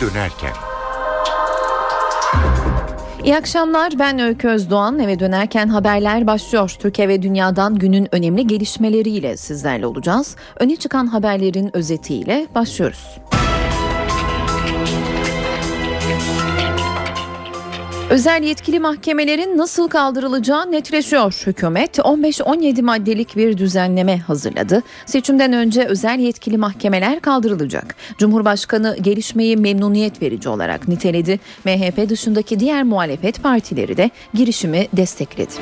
dönerken. İyi akşamlar ben Öykü Özdoğan eve dönerken haberler başlıyor. Türkiye ve dünyadan günün önemli gelişmeleriyle sizlerle olacağız. Öne çıkan haberlerin özetiyle başlıyoruz. Özel yetkili mahkemelerin nasıl kaldırılacağı netleşiyor. Hükümet 15-17 maddelik bir düzenleme hazırladı. Seçimden önce özel yetkili mahkemeler kaldırılacak. Cumhurbaşkanı gelişmeyi memnuniyet verici olarak niteledi. MHP dışındaki diğer muhalefet partileri de girişimi destekledi.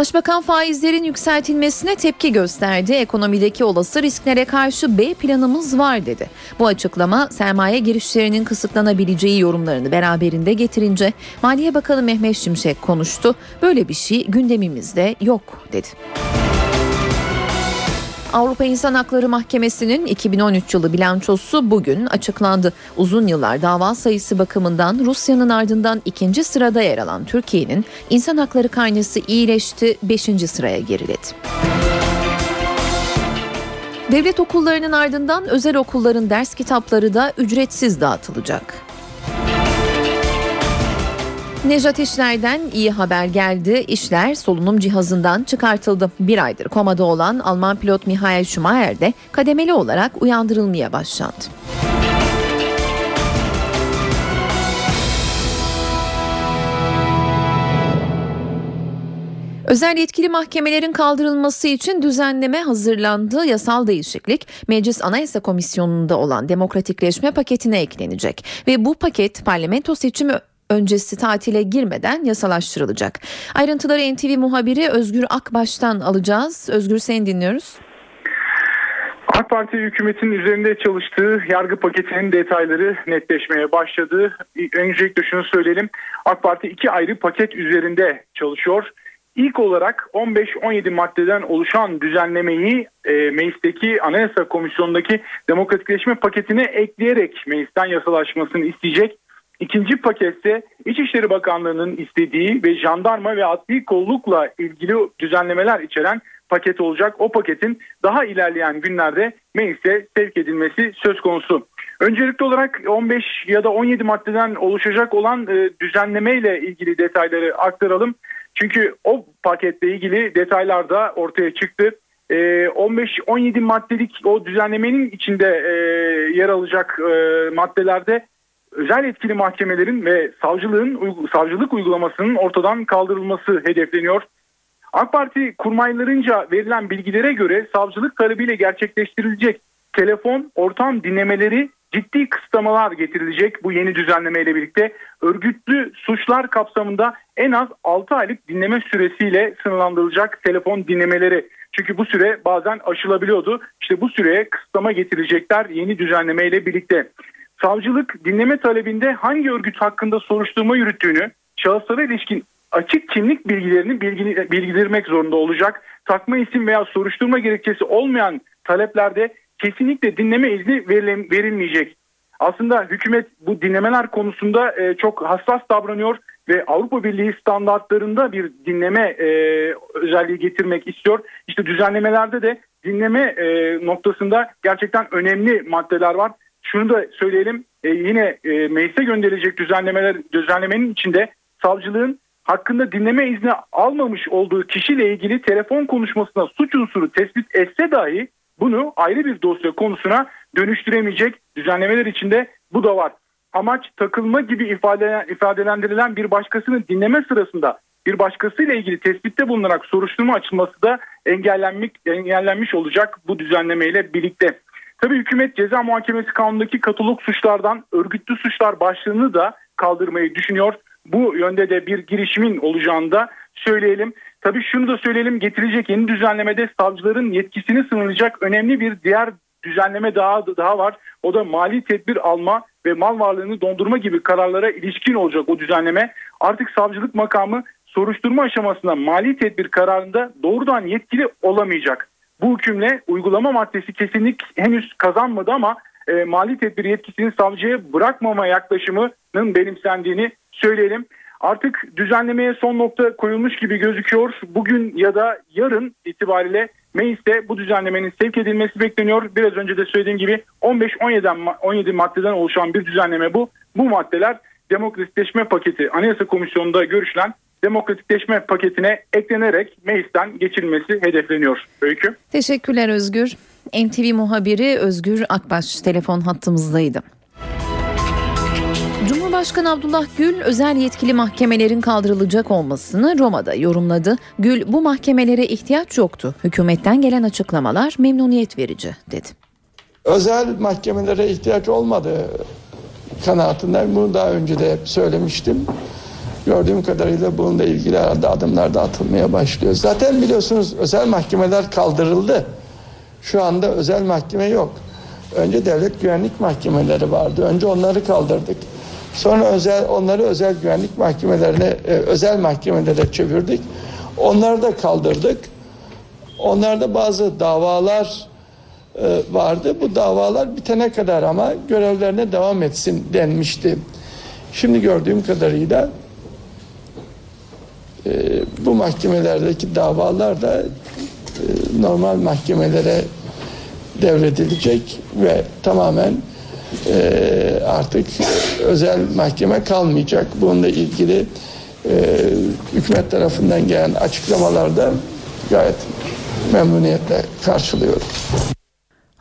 Başbakan faizlerin yükseltilmesine tepki gösterdi. Ekonomideki olası risklere karşı B planımız var dedi. Bu açıklama sermaye girişlerinin kısıtlanabileceği yorumlarını beraberinde getirince Maliye Bakanı Mehmet Şimşek konuştu. Böyle bir şey gündemimizde yok dedi. Avrupa İnsan Hakları Mahkemesi'nin 2013 yılı bilançosu bugün açıklandı. Uzun yıllar dava sayısı bakımından Rusya'nın ardından ikinci sırada yer alan Türkiye'nin insan hakları karnesi iyileşti, 5. sıraya geriledi. Devlet okullarının ardından özel okulların ders kitapları da ücretsiz dağıtılacak. Nejat İşler'den iyi haber geldi. İşler solunum cihazından çıkartıldı. Bir aydır komada olan Alman pilot Michael Schumacher de kademeli olarak uyandırılmaya başlandı. Özel yetkili mahkemelerin kaldırılması için düzenleme hazırlandı. Yasal değişiklik Meclis Anayasa Komisyonu'nda olan demokratikleşme paketine eklenecek ve bu paket parlamento seçimi öncesi tatile girmeden yasalaştırılacak. Ayrıntıları NTV muhabiri Özgür Akbaş'tan alacağız. Özgür seni dinliyoruz. AK Parti hükümetin üzerinde çalıştığı yargı paketinin detayları netleşmeye başladı. Öncelikle şunu söyleyelim. AK Parti iki ayrı paket üzerinde çalışıyor. İlk olarak 15-17 maddeden oluşan düzenlemeyi e, meclisteki Anayasa Komisyonu'ndaki demokratikleşme paketine ekleyerek meclisten yasalaşmasını isteyecek. İkinci pakette İçişleri Bakanlığı'nın istediği ve jandarma ve adli kollukla ilgili düzenlemeler içeren paket olacak. O paketin daha ilerleyen günlerde meclise sevk edilmesi söz konusu. Öncelikli olarak 15 ya da 17 maddeden oluşacak olan e, düzenleme ile ilgili detayları aktaralım. Çünkü o paketle ilgili detaylar da ortaya çıktı. 15-17 e, maddelik o düzenlemenin içinde e, yer alacak maddelerde özel yetkili mahkemelerin ve savcılığın savcılık uygulamasının ortadan kaldırılması hedefleniyor. AK Parti kurmaylarınca verilen bilgilere göre savcılık talebiyle gerçekleştirilecek telefon ortam dinlemeleri ciddi kısıtlamalar getirilecek bu yeni düzenlemeyle birlikte. Örgütlü suçlar kapsamında en az 6 aylık dinleme süresiyle sınırlandırılacak telefon dinlemeleri. Çünkü bu süre bazen aşılabiliyordu. İşte bu süreye kısıtlama getirecekler yeni düzenlemeyle birlikte. Savcılık dinleme talebinde hangi örgüt hakkında soruşturma yürüttüğünü, şahıslara ilişkin açık kimlik bilgilerini bilgilendirmek zorunda olacak. Takma isim veya soruşturma gerekçesi olmayan taleplerde kesinlikle dinleme izni verilmeyecek. Aslında hükümet bu dinlemeler konusunda e, çok hassas davranıyor ve Avrupa Birliği standartlarında bir dinleme e, özelliği getirmek istiyor. İşte düzenlemelerde de dinleme e, noktasında gerçekten önemli maddeler var. Şunu da söyleyelim e, yine e, meclise gönderilecek düzenlemeler düzenlemenin içinde savcılığın hakkında dinleme izni almamış olduğu kişiyle ilgili telefon konuşmasına suç unsuru tespit etse dahi bunu ayrı bir dosya konusuna dönüştüremeyecek düzenlemeler içinde bu da var. Amaç takılma gibi ifade, ifadelendirilen bir başkasını dinleme sırasında bir başkasıyla ilgili tespitte bulunarak soruşturma açılması da engellenmiş, engellenmiş olacak bu düzenlemeyle birlikte. Tabii hükümet ceza muhakemesi kanunundaki katalog suçlardan örgütlü suçlar başlığını da kaldırmayı düşünüyor. Bu yönde de bir girişimin olacağını da söyleyelim. Tabii şunu da söyleyelim getirecek yeni düzenlemede savcıların yetkisini sınırlayacak önemli bir diğer düzenleme daha daha var. O da mali tedbir alma ve mal varlığını dondurma gibi kararlara ilişkin olacak o düzenleme. Artık savcılık makamı soruşturma aşamasında mali tedbir kararında doğrudan yetkili olamayacak. Bu hükümle uygulama maddesi kesinlik henüz kazanmadı ama e, mali tedbir yetkisini savcıya bırakmama yaklaşımının benimsendiğini söyleyelim. Artık düzenlemeye son nokta koyulmuş gibi gözüküyor. Bugün ya da yarın itibariyle mecliste bu düzenlemenin sevk edilmesi bekleniyor. Biraz önce de söylediğim gibi 15-17 17 maddeden oluşan bir düzenleme bu. Bu maddeler demokratikleşme paketi Anayasa Komisyonu'nda görüşülen demokratikleşme paketine eklenerek meclisten geçilmesi hedefleniyor. Öykü. Teşekkürler Özgür. NTV muhabiri Özgür Akbaş telefon hattımızdaydı. Cumhurbaşkanı Abdullah Gül özel yetkili mahkemelerin kaldırılacak olmasını Roma'da yorumladı. Gül bu mahkemelere ihtiyaç yoktu. Hükümetten gelen açıklamalar memnuniyet verici dedi. Özel mahkemelere ihtiyaç olmadı kanaatindeyim. Bunu daha önce de hep söylemiştim. Gördüğüm kadarıyla bununla ilgili herhalde adımlar da atılmaya başlıyor. Zaten biliyorsunuz özel mahkemeler kaldırıldı. Şu anda özel mahkeme yok. Önce devlet güvenlik mahkemeleri vardı. Önce onları kaldırdık. Sonra özel onları özel güvenlik mahkemelerine e, özel mahkemelere çevirdik. Onları da kaldırdık. Onlarda bazı davalar e, vardı. Bu davalar bitene kadar ama görevlerine devam etsin denmişti. Şimdi gördüğüm kadarıyla e, bu mahkemelerdeki davalar da normal mahkemelere devredilecek ve tamamen e, artık özel mahkeme kalmayacak. Bununla ilgili e, hükümet tarafından gelen açıklamalarda gayet memnuniyetle karşılıyorum.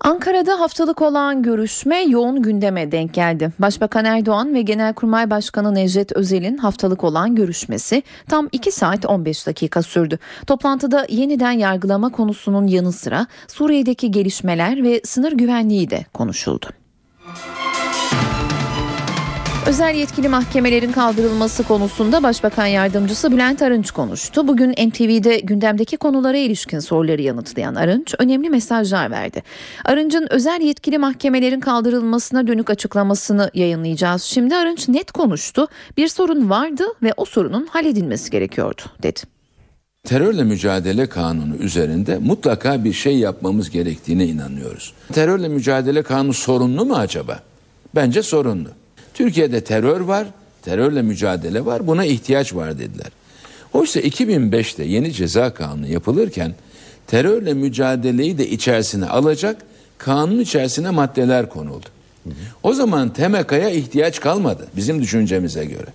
Ankara'da haftalık olan görüşme yoğun gündeme denk geldi. Başbakan Erdoğan ve Genelkurmay Başkanı Necdet Özel'in haftalık olan görüşmesi tam 2 saat 15 dakika sürdü. Toplantıda yeniden yargılama konusunun yanı sıra Suriye'deki gelişmeler ve sınır güvenliği de konuşuldu. Özel yetkili mahkemelerin kaldırılması konusunda Başbakan Yardımcısı Bülent Arınç konuştu. Bugün NTV'de gündemdeki konulara ilişkin soruları yanıtlayan Arınç önemli mesajlar verdi. Arınç'ın özel yetkili mahkemelerin kaldırılmasına dönük açıklamasını yayınlayacağız. Şimdi Arınç net konuştu. Bir sorun vardı ve o sorunun halledilmesi gerekiyordu dedi. Terörle mücadele kanunu üzerinde mutlaka bir şey yapmamız gerektiğine inanıyoruz. Terörle mücadele kanunu sorunlu mu acaba? Bence sorunlu. Türkiye'de terör var, terörle mücadele var, buna ihtiyaç var dediler. Oysa 2005'te yeni ceza kanunu yapılırken terörle mücadeleyi de içerisine alacak kanun içerisine maddeler konuldu. O zaman TEMEKA'ya ihtiyaç kalmadı bizim düşüncemize göre.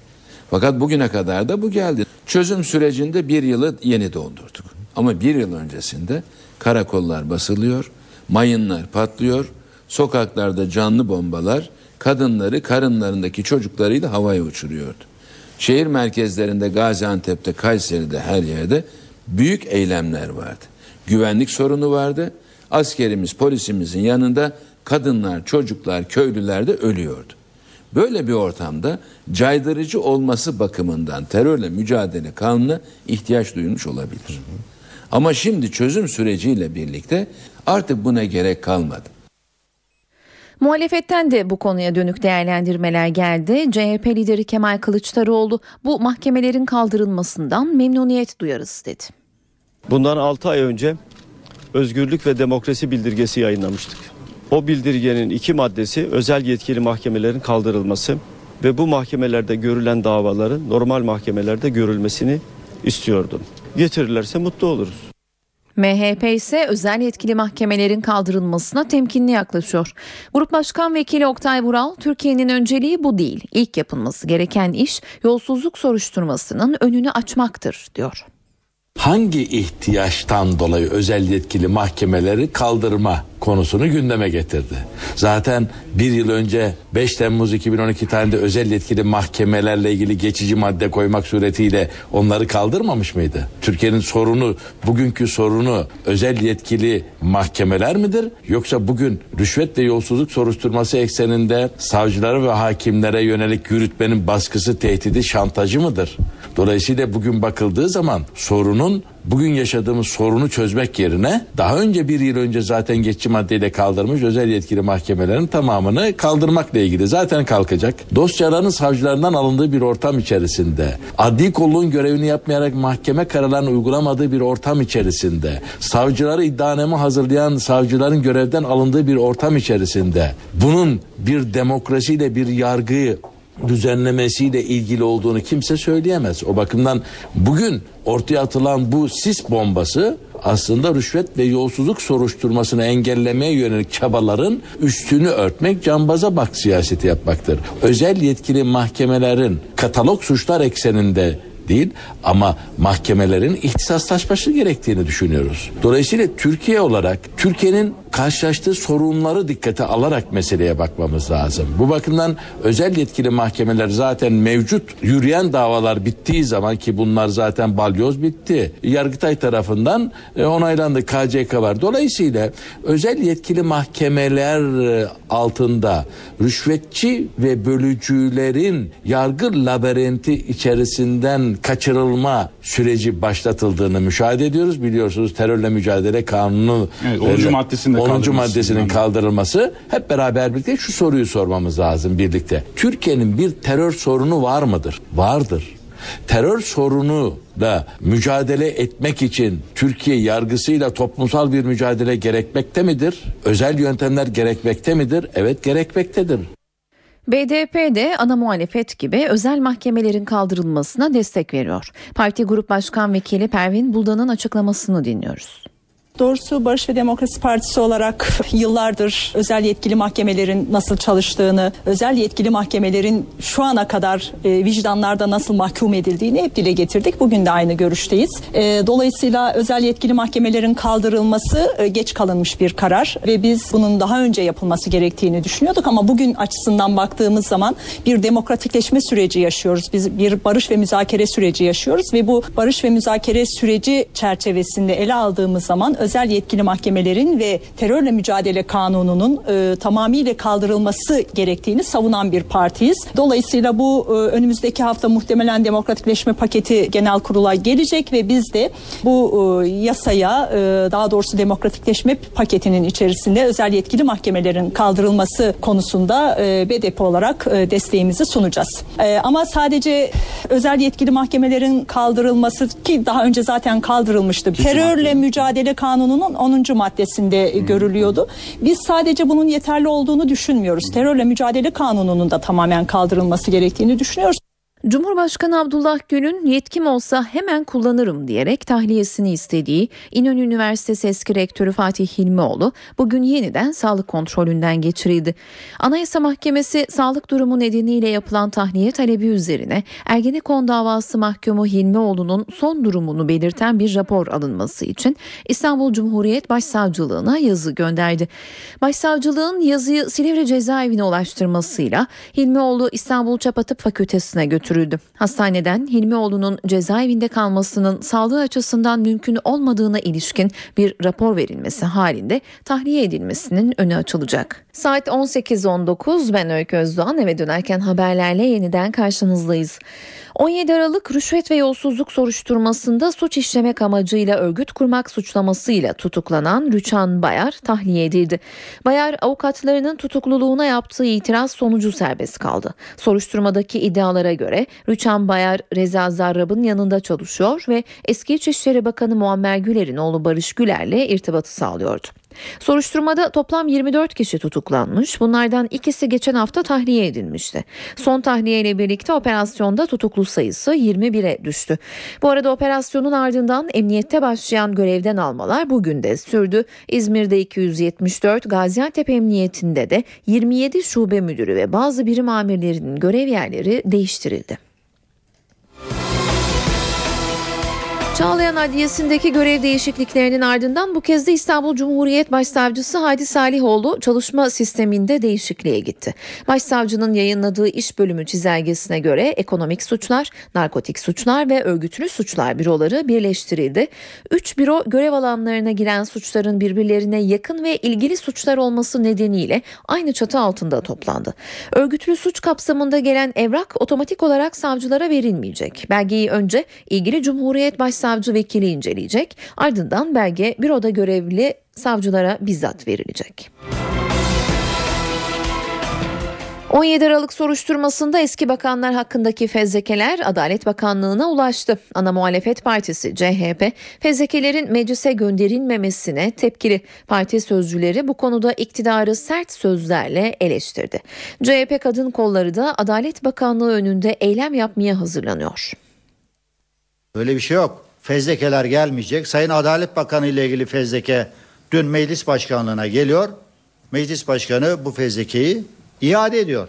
Fakat bugüne kadar da bu geldi. Çözüm sürecinde bir yılı yeni doldurduk. Ama bir yıl öncesinde karakollar basılıyor, mayınlar patlıyor, sokaklarda canlı bombalar kadınları karınlarındaki çocuklarıyla havaya uçuruyordu. Şehir merkezlerinde Gaziantep'te, Kayseri'de her yerde büyük eylemler vardı. Güvenlik sorunu vardı. Askerimiz, polisimizin yanında kadınlar, çocuklar, köylüler de ölüyordu. Böyle bir ortamda caydırıcı olması bakımından terörle mücadele kanuna ihtiyaç duyulmuş olabilir. Ama şimdi çözüm süreciyle birlikte artık buna gerek kalmadı. Muhalefetten de bu konuya dönük değerlendirmeler geldi. CHP lideri Kemal Kılıçdaroğlu bu mahkemelerin kaldırılmasından memnuniyet duyarız dedi. Bundan 6 ay önce özgürlük ve demokrasi bildirgesi yayınlamıştık. O bildirgenin iki maddesi özel yetkili mahkemelerin kaldırılması ve bu mahkemelerde görülen davaların normal mahkemelerde görülmesini istiyordum. Getirirlerse mutlu oluruz. MHP ise özel yetkili mahkemelerin kaldırılmasına temkinli yaklaşıyor. Grup Başkan Vekili Oktay Vural, Türkiye'nin önceliği bu değil. İlk yapılması gereken iş yolsuzluk soruşturmasının önünü açmaktır, diyor hangi ihtiyaçtan dolayı özel yetkili mahkemeleri kaldırma konusunu gündeme getirdi. Zaten bir yıl önce 5 Temmuz 2012 tarihinde özel yetkili mahkemelerle ilgili geçici madde koymak suretiyle onları kaldırmamış mıydı? Türkiye'nin sorunu, bugünkü sorunu özel yetkili mahkemeler midir? Yoksa bugün rüşvet ve yolsuzluk soruşturması ekseninde savcılara ve hakimlere yönelik yürütmenin baskısı, tehdidi, şantajı mıdır? Dolayısıyla bugün bakıldığı zaman sorunun bugün yaşadığımız sorunu çözmek yerine daha önce bir yıl önce zaten geçici maddeyle kaldırmış özel yetkili mahkemelerin tamamını kaldırmakla ilgili zaten kalkacak. Dosyaların savcılarından alındığı bir ortam içerisinde, adli kolluğun görevini yapmayarak mahkeme kararlarını uygulamadığı bir ortam içerisinde, savcıları iddianame hazırlayan savcıların görevden alındığı bir ortam içerisinde, bunun bir demokrasiyle bir yargıyı düzenlemesiyle ilgili olduğunu kimse söyleyemez. O bakımdan bugün ortaya atılan bu sis bombası aslında rüşvet ve yolsuzluk soruşturmasını engellemeye yönelik çabaların üstünü örtmek, cambaza bak siyaseti yapmaktır. Özel yetkili mahkemelerin katalog suçlar ekseninde değil ama mahkemelerin ihtisaslaşması gerektiğini düşünüyoruz. Dolayısıyla Türkiye olarak Türkiye'nin karşılaştığı sorunları dikkate alarak meseleye bakmamız lazım. Bu bakımdan özel yetkili mahkemeler zaten mevcut yürüyen davalar bittiği zaman ki bunlar zaten balyoz bitti. Yargıtay tarafından e, onaylandı KCK var. Dolayısıyla özel yetkili mahkemeler e, altında rüşvetçi ve bölücülerin yargı labirenti içerisinden kaçırılma süreci başlatıldığını müşahede ediyoruz. Biliyorsunuz terörle mücadele kanunu Evet, 10. maddesinin de 10. kaldırılması. maddesinin kaldırılması hep beraber birlikte şu soruyu sormamız lazım birlikte. Türkiye'nin bir terör sorunu var mıdır? Vardır. Terör sorunu da mücadele etmek için Türkiye yargısıyla toplumsal bir mücadele gerekmekte midir? Özel yöntemler gerekmekte midir? Evet gerekmektedir. BDP de ana muhalefet gibi özel mahkemelerin kaldırılmasına destek veriyor. Parti Grup Başkan Vekili Pervin Buldan'ın açıklamasını dinliyoruz. Doğrusu Barış ve Demokrasi Partisi olarak yıllardır özel yetkili mahkemelerin nasıl çalıştığını, özel yetkili mahkemelerin şu ana kadar e, vicdanlarda nasıl mahkum edildiğini hep dile getirdik. Bugün de aynı görüşteyiz. E, dolayısıyla özel yetkili mahkemelerin kaldırılması e, geç kalınmış bir karar ve biz bunun daha önce yapılması gerektiğini düşünüyorduk ama bugün açısından baktığımız zaman bir demokratikleşme süreci yaşıyoruz. Biz bir barış ve müzakere süreci yaşıyoruz ve bu barış ve müzakere süreci çerçevesinde ele aldığımız zaman özel yetkili mahkemelerin ve terörle mücadele kanununun e, tamamıyla kaldırılması gerektiğini savunan bir partiyiz. Dolayısıyla bu e, önümüzdeki hafta muhtemelen demokratikleşme paketi genel kurula gelecek ve biz de bu e, yasaya e, daha doğrusu demokratikleşme paketinin içerisinde özel yetkili mahkemelerin kaldırılması konusunda e, BDP olarak e, desteğimizi sunacağız. E, ama sadece özel yetkili mahkemelerin kaldırılması ki daha önce zaten kaldırılmıştı. Terörle mücadele kanununun 10. maddesinde e, görülüyordu. Biz sadece bunun yeterli olduğunu düşünmüyoruz. Terörle mücadele kanununun da tamamen kaldırılması gerektiğini düşünüyoruz. Cumhurbaşkanı Abdullah Gül'ün yetkim olsa hemen kullanırım diyerek tahliyesini istediği İnönü Üniversitesi eski rektörü Fatih Hilmioğlu bugün yeniden sağlık kontrolünden geçirildi. Anayasa Mahkemesi sağlık durumu nedeniyle yapılan tahliye talebi üzerine Ergenekon davası mahkumu Hilmioğlu'nun son durumunu belirten bir rapor alınması için İstanbul Cumhuriyet Başsavcılığına yazı gönderdi. Başsavcılığın yazıyı Silivri cezaevine ulaştırmasıyla Hilmioğlu İstanbul Çapatıp Fakültesine götürüldü. Hastaneden Hilmioğlu'nun cezaevinde kalmasının sağlığı açısından mümkün olmadığına ilişkin bir rapor verilmesi halinde tahliye edilmesinin önü açılacak. Saat 18.19 ben Öykü Özdoğan eve dönerken haberlerle yeniden karşınızdayız. 17 Aralık rüşvet ve yolsuzluk soruşturmasında suç işlemek amacıyla örgüt kurmak suçlamasıyla tutuklanan Rüçhan Bayar tahliye edildi. Bayar avukatlarının tutukluluğuna yaptığı itiraz sonucu serbest kaldı. Soruşturmadaki iddialara göre Rüçhan Bayar Reza Zarrab'ın yanında çalışıyor ve eski İçişleri Bakanı Muammer Güler'in oğlu Barış Güler'le irtibatı sağlıyordu. Soruşturmada toplam 24 kişi tutuklanmış. Bunlardan ikisi geçen hafta tahliye edilmişti. Son tahliye ile birlikte operasyonda tutuklu sayısı 21'e düştü. Bu arada operasyonun ardından emniyette başlayan görevden almalar bugün de sürdü. İzmir'de 274, Gaziantep Emniyetinde de 27 şube müdürü ve bazı birim amirlerinin görev yerleri değiştirildi. Çağlayan Adliyesi'ndeki görev değişikliklerinin ardından bu kez de İstanbul Cumhuriyet Başsavcısı Hadi Salihoğlu çalışma sisteminde değişikliğe gitti. Başsavcının yayınladığı iş bölümü çizelgesine göre ekonomik suçlar, narkotik suçlar ve örgütlü suçlar büroları birleştirildi. Üç büro görev alanlarına giren suçların birbirlerine yakın ve ilgili suçlar olması nedeniyle aynı çatı altında toplandı. Örgütlü suç kapsamında gelen evrak otomatik olarak savcılara verilmeyecek. Belgeyi önce ilgili Cumhuriyet Başsavcısı savcı vekili inceleyecek. Ardından belge büroda görevli savcılara bizzat verilecek. 17 Aralık soruşturmasında eski bakanlar hakkındaki fezlekeler Adalet Bakanlığı'na ulaştı. Ana muhalefet partisi CHP fezlekelerin meclise gönderilmemesine tepkili. Parti sözcüleri bu konuda iktidarı sert sözlerle eleştirdi. CHP kadın kolları da Adalet Bakanlığı önünde eylem yapmaya hazırlanıyor. Öyle bir şey yok. Fezlekeler gelmeyecek. Sayın Adalet Bakanı ile ilgili fezleke dün meclis başkanlığına geliyor. Meclis başkanı bu fezlekeyi iade ediyor.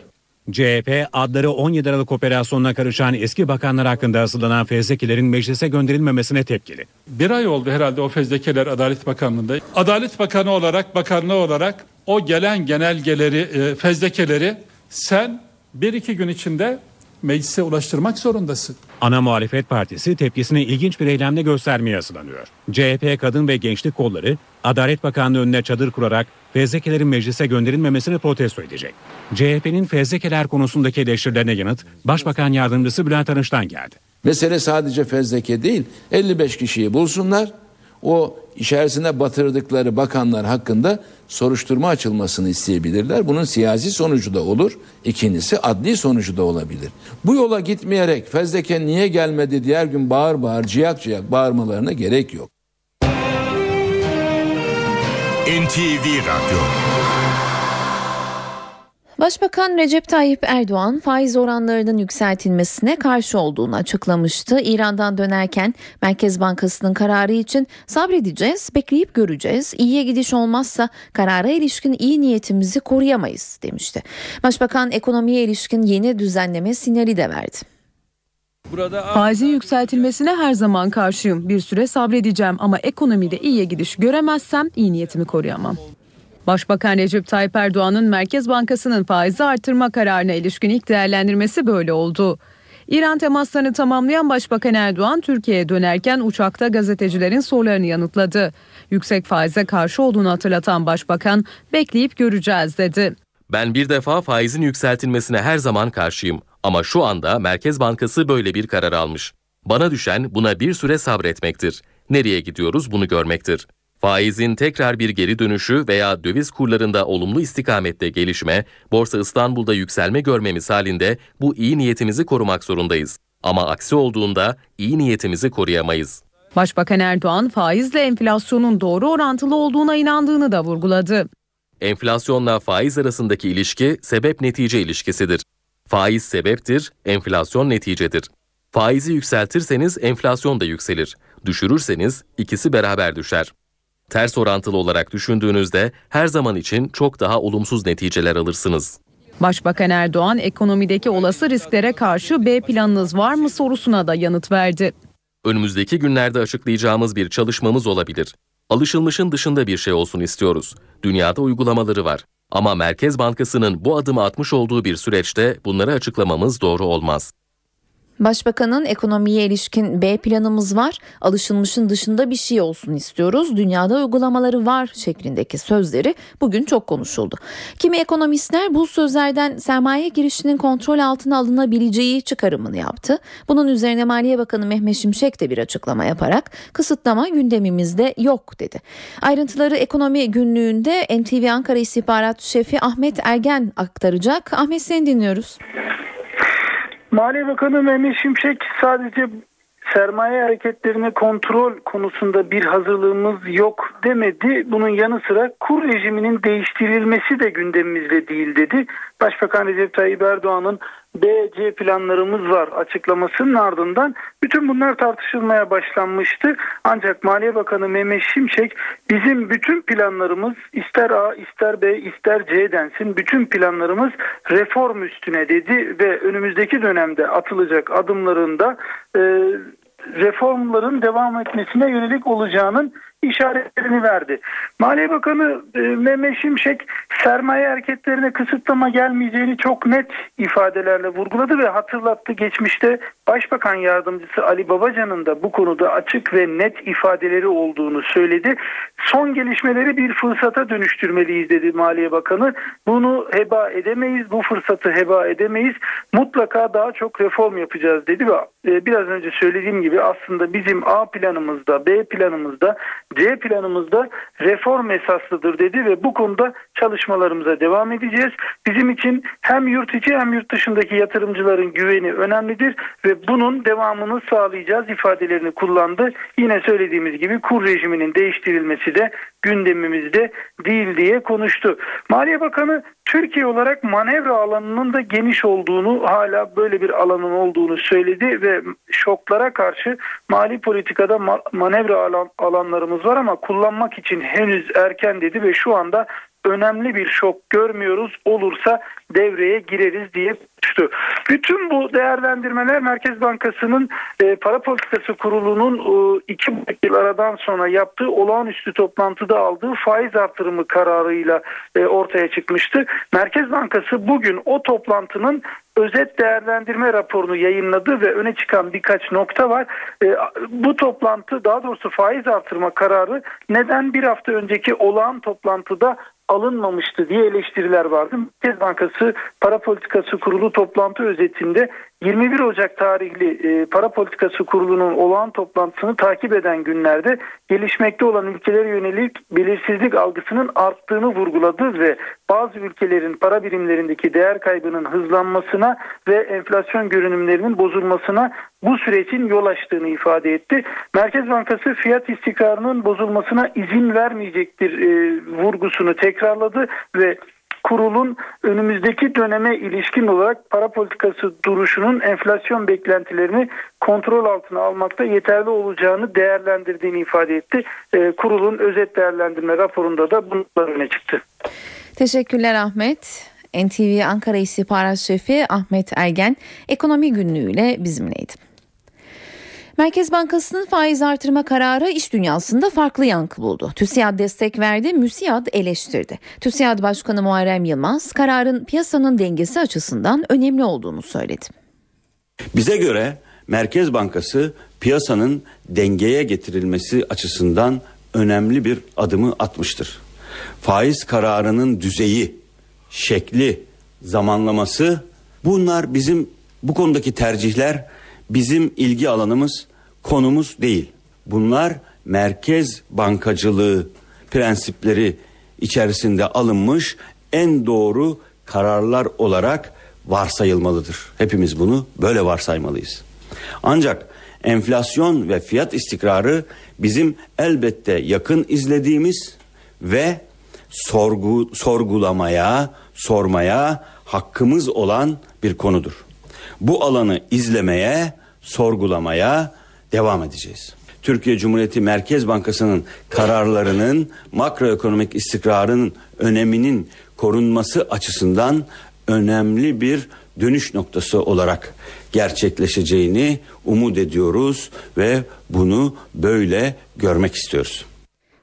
CHP adları 17 Aralık operasyonuna karışan eski bakanlar hakkında hazırlanan fezlekilerin meclise gönderilmemesine tepkili. Bir ay oldu herhalde o fezlekeler Adalet Bakanlığı'nda. Adalet Bakanı olarak, bakanlığı olarak o gelen genelgeleri, e, fezlekeleri sen bir iki gün içinde meclise ulaştırmak zorundasın. Ana muhalefet partisi tepkisini ilginç bir eylemle göstermeye hazırlanıyor. CHP kadın ve gençlik kolları Adalet Bakanlığı önüne çadır kurarak fezlekelerin meclise gönderilmemesini protesto edecek. CHP'nin fezlekeler konusundaki eleştirilerine yanıt Başbakan Yardımcısı Bülent Arınç'tan geldi. Mesele sadece fezleke değil 55 kişiyi bulsunlar o içerisine batırdıkları bakanlar hakkında soruşturma açılmasını isteyebilirler. Bunun siyasi sonucu da olur. İkincisi adli sonucu da olabilir. Bu yola gitmeyerek fezleke niye gelmedi diğer gün bağır bağır ciyak ciyak bağırmalarına gerek yok. NTV Radyo Başbakan Recep Tayyip Erdoğan faiz oranlarının yükseltilmesine karşı olduğunu açıklamıştı. İran'dan dönerken Merkez Bankası'nın kararı için sabredeceğiz, bekleyip göreceğiz. İyiye gidiş olmazsa karara ilişkin iyi niyetimizi koruyamayız demişti. Başbakan ekonomiye ilişkin yeni düzenleme sinyali de verdi. Faizin yükseltilmesine her zaman karşıyım. Bir süre sabredeceğim ama ekonomide iyiye gidiş göremezsem iyi niyetimi koruyamam. Başbakan Recep Tayyip Erdoğan'ın Merkez Bankası'nın faizi artırma kararına ilişkin ilk değerlendirmesi böyle oldu. İran temaslarını tamamlayan Başbakan Erdoğan Türkiye'ye dönerken uçakta gazetecilerin sorularını yanıtladı. Yüksek faize karşı olduğunu hatırlatan Başbakan bekleyip göreceğiz dedi. Ben bir defa faizin yükseltilmesine her zaman karşıyım ama şu anda Merkez Bankası böyle bir karar almış. Bana düşen buna bir süre sabretmektir. Nereye gidiyoruz bunu görmektir. Faizin tekrar bir geri dönüşü veya döviz kurlarında olumlu istikamette gelişme, Borsa İstanbul'da yükselme görmemiz halinde bu iyi niyetimizi korumak zorundayız. Ama aksi olduğunda iyi niyetimizi koruyamayız. Başbakan Erdoğan faizle enflasyonun doğru orantılı olduğuna inandığını da vurguladı. Enflasyonla faiz arasındaki ilişki sebep netice ilişkisidir. Faiz sebeptir, enflasyon neticedir. Faizi yükseltirseniz enflasyon da yükselir. Düşürürseniz ikisi beraber düşer. Ters orantılı olarak düşündüğünüzde her zaman için çok daha olumsuz neticeler alırsınız. Başbakan Erdoğan ekonomideki olası risklere karşı B planınız var mı sorusuna da yanıt verdi. Önümüzdeki günlerde açıklayacağımız bir çalışmamız olabilir. Alışılmışın dışında bir şey olsun istiyoruz. Dünyada uygulamaları var. Ama Merkez Bankası'nın bu adımı atmış olduğu bir süreçte bunları açıklamamız doğru olmaz. Başbakanın ekonomiye ilişkin B planımız var, alışılmışın dışında bir şey olsun istiyoruz, dünyada uygulamaları var şeklindeki sözleri bugün çok konuşuldu. Kimi ekonomistler bu sözlerden sermaye girişinin kontrol altına alınabileceği çıkarımını yaptı. Bunun üzerine Maliye Bakanı Mehmet Şimşek de bir açıklama yaparak kısıtlama gündemimizde yok dedi. Ayrıntıları ekonomi günlüğünde NTV Ankara İstihbarat Şefi Ahmet Ergen aktaracak. Ahmet seni dinliyoruz. Maliye Bakanı Mehmet Şimşek sadece sermaye hareketlerini kontrol konusunda bir hazırlığımız yok demedi. Bunun yanı sıra kur rejiminin değiştirilmesi de gündemimizde değil dedi. Başbakan Recep Tayyip Erdoğan'ın BC planlarımız var açıklamasının ardından bütün bunlar tartışılmaya başlanmıştı. Ancak Maliye Bakanı Mehmet Şimşek bizim bütün planlarımız ister A ister B ister C densin bütün planlarımız reform üstüne dedi ve önümüzdeki dönemde atılacak adımlarında e, reformların devam etmesine yönelik olacağının işaretlerini verdi. Maliye Bakanı e, Mehmet Şimşek sermaye hareketlerine kısıtlama gelmeyeceğini çok net ifadelerle vurguladı ve hatırlattı. Geçmişte Başbakan Yardımcısı Ali Babacan'ın da bu konuda açık ve net ifadeleri olduğunu söyledi. Son gelişmeleri bir fırsata dönüştürmeliyiz dedi Maliye Bakanı. Bunu heba edemeyiz, bu fırsatı heba edemeyiz. Mutlaka daha çok reform yapacağız dedi ve e, biraz önce söylediğim gibi aslında bizim A planımızda, B planımızda, C planımızda reform esaslıdır dedi ve bu konuda çalışma çalışmalarımıza devam edeceğiz. Bizim için hem yurt içi hem yurt dışındaki yatırımcıların güveni önemlidir ve bunun devamını sağlayacağız ifadelerini kullandı. Yine söylediğimiz gibi kur rejiminin değiştirilmesi de gündemimizde değil diye konuştu. Maliye Bakanı Türkiye olarak manevra alanının da geniş olduğunu hala böyle bir alanın olduğunu söyledi ve şoklara karşı mali politikada manevra alan, alanlarımız var ama kullanmak için henüz erken dedi ve şu anda önemli bir şok görmüyoruz. Olursa devreye gireriz diye konuştu. Bütün bu değerlendirmeler Merkez Bankası'nın e, para politikası kurulunun e, iki yıl aradan sonra yaptığı olağanüstü toplantıda aldığı faiz artırımı kararıyla e, ortaya çıkmıştı. Merkez Bankası bugün o toplantının özet değerlendirme raporunu yayınladı ve öne çıkan birkaç nokta var. E, bu toplantı daha doğrusu faiz artırma kararı neden bir hafta önceki olağan toplantıda alınmamıştı diye eleştiriler vardı. Merkez Bankası Para Politikası Kurulu toplantı özetinde 21 Ocak tarihli e, Para Politikası Kurulu'nun olağan toplantısını takip eden günlerde gelişmekte olan ülkelere yönelik belirsizlik algısının arttığını vurguladı ve bazı ülkelerin para birimlerindeki değer kaybının hızlanmasına ve enflasyon görünümlerinin bozulmasına bu sürecin yol açtığını ifade etti. Merkez Bankası fiyat istikrarının bozulmasına izin vermeyecektir e, vurgusunu tekrarladı ve kurulun önümüzdeki döneme ilişkin olarak para politikası duruşunun enflasyon beklentilerini kontrol altına almakta yeterli olacağını değerlendirdiğini ifade etti. E, kurulun özet değerlendirme raporunda da bunlar öne çıktı. Teşekkürler Ahmet. NTV Ankara İstihbarat Şefi Ahmet Ergen ekonomi günlüğüyle bizimleydi. Merkez Bankası'nın faiz artırma kararı iş dünyasında farklı yankı buldu. TÜSİAD destek verdi, MÜSİAD eleştirdi. TÜSİAD Başkanı Muharrem Yılmaz kararın piyasanın dengesi açısından önemli olduğunu söyledi. Bize göre Merkez Bankası piyasanın dengeye getirilmesi açısından önemli bir adımı atmıştır. Faiz kararının düzeyi, şekli, zamanlaması bunlar bizim bu konudaki tercihler bizim ilgi alanımız, konumuz değil. Bunlar merkez bankacılığı prensipleri içerisinde alınmış en doğru kararlar olarak varsayılmalıdır. Hepimiz bunu böyle varsaymalıyız. Ancak enflasyon ve fiyat istikrarı bizim elbette yakın izlediğimiz ve sorgu sorgulamaya, sormaya hakkımız olan bir konudur bu alanı izlemeye, sorgulamaya devam edeceğiz. Türkiye Cumhuriyeti Merkez Bankası'nın kararlarının makroekonomik istikrarın öneminin korunması açısından önemli bir dönüş noktası olarak gerçekleşeceğini umut ediyoruz ve bunu böyle görmek istiyoruz.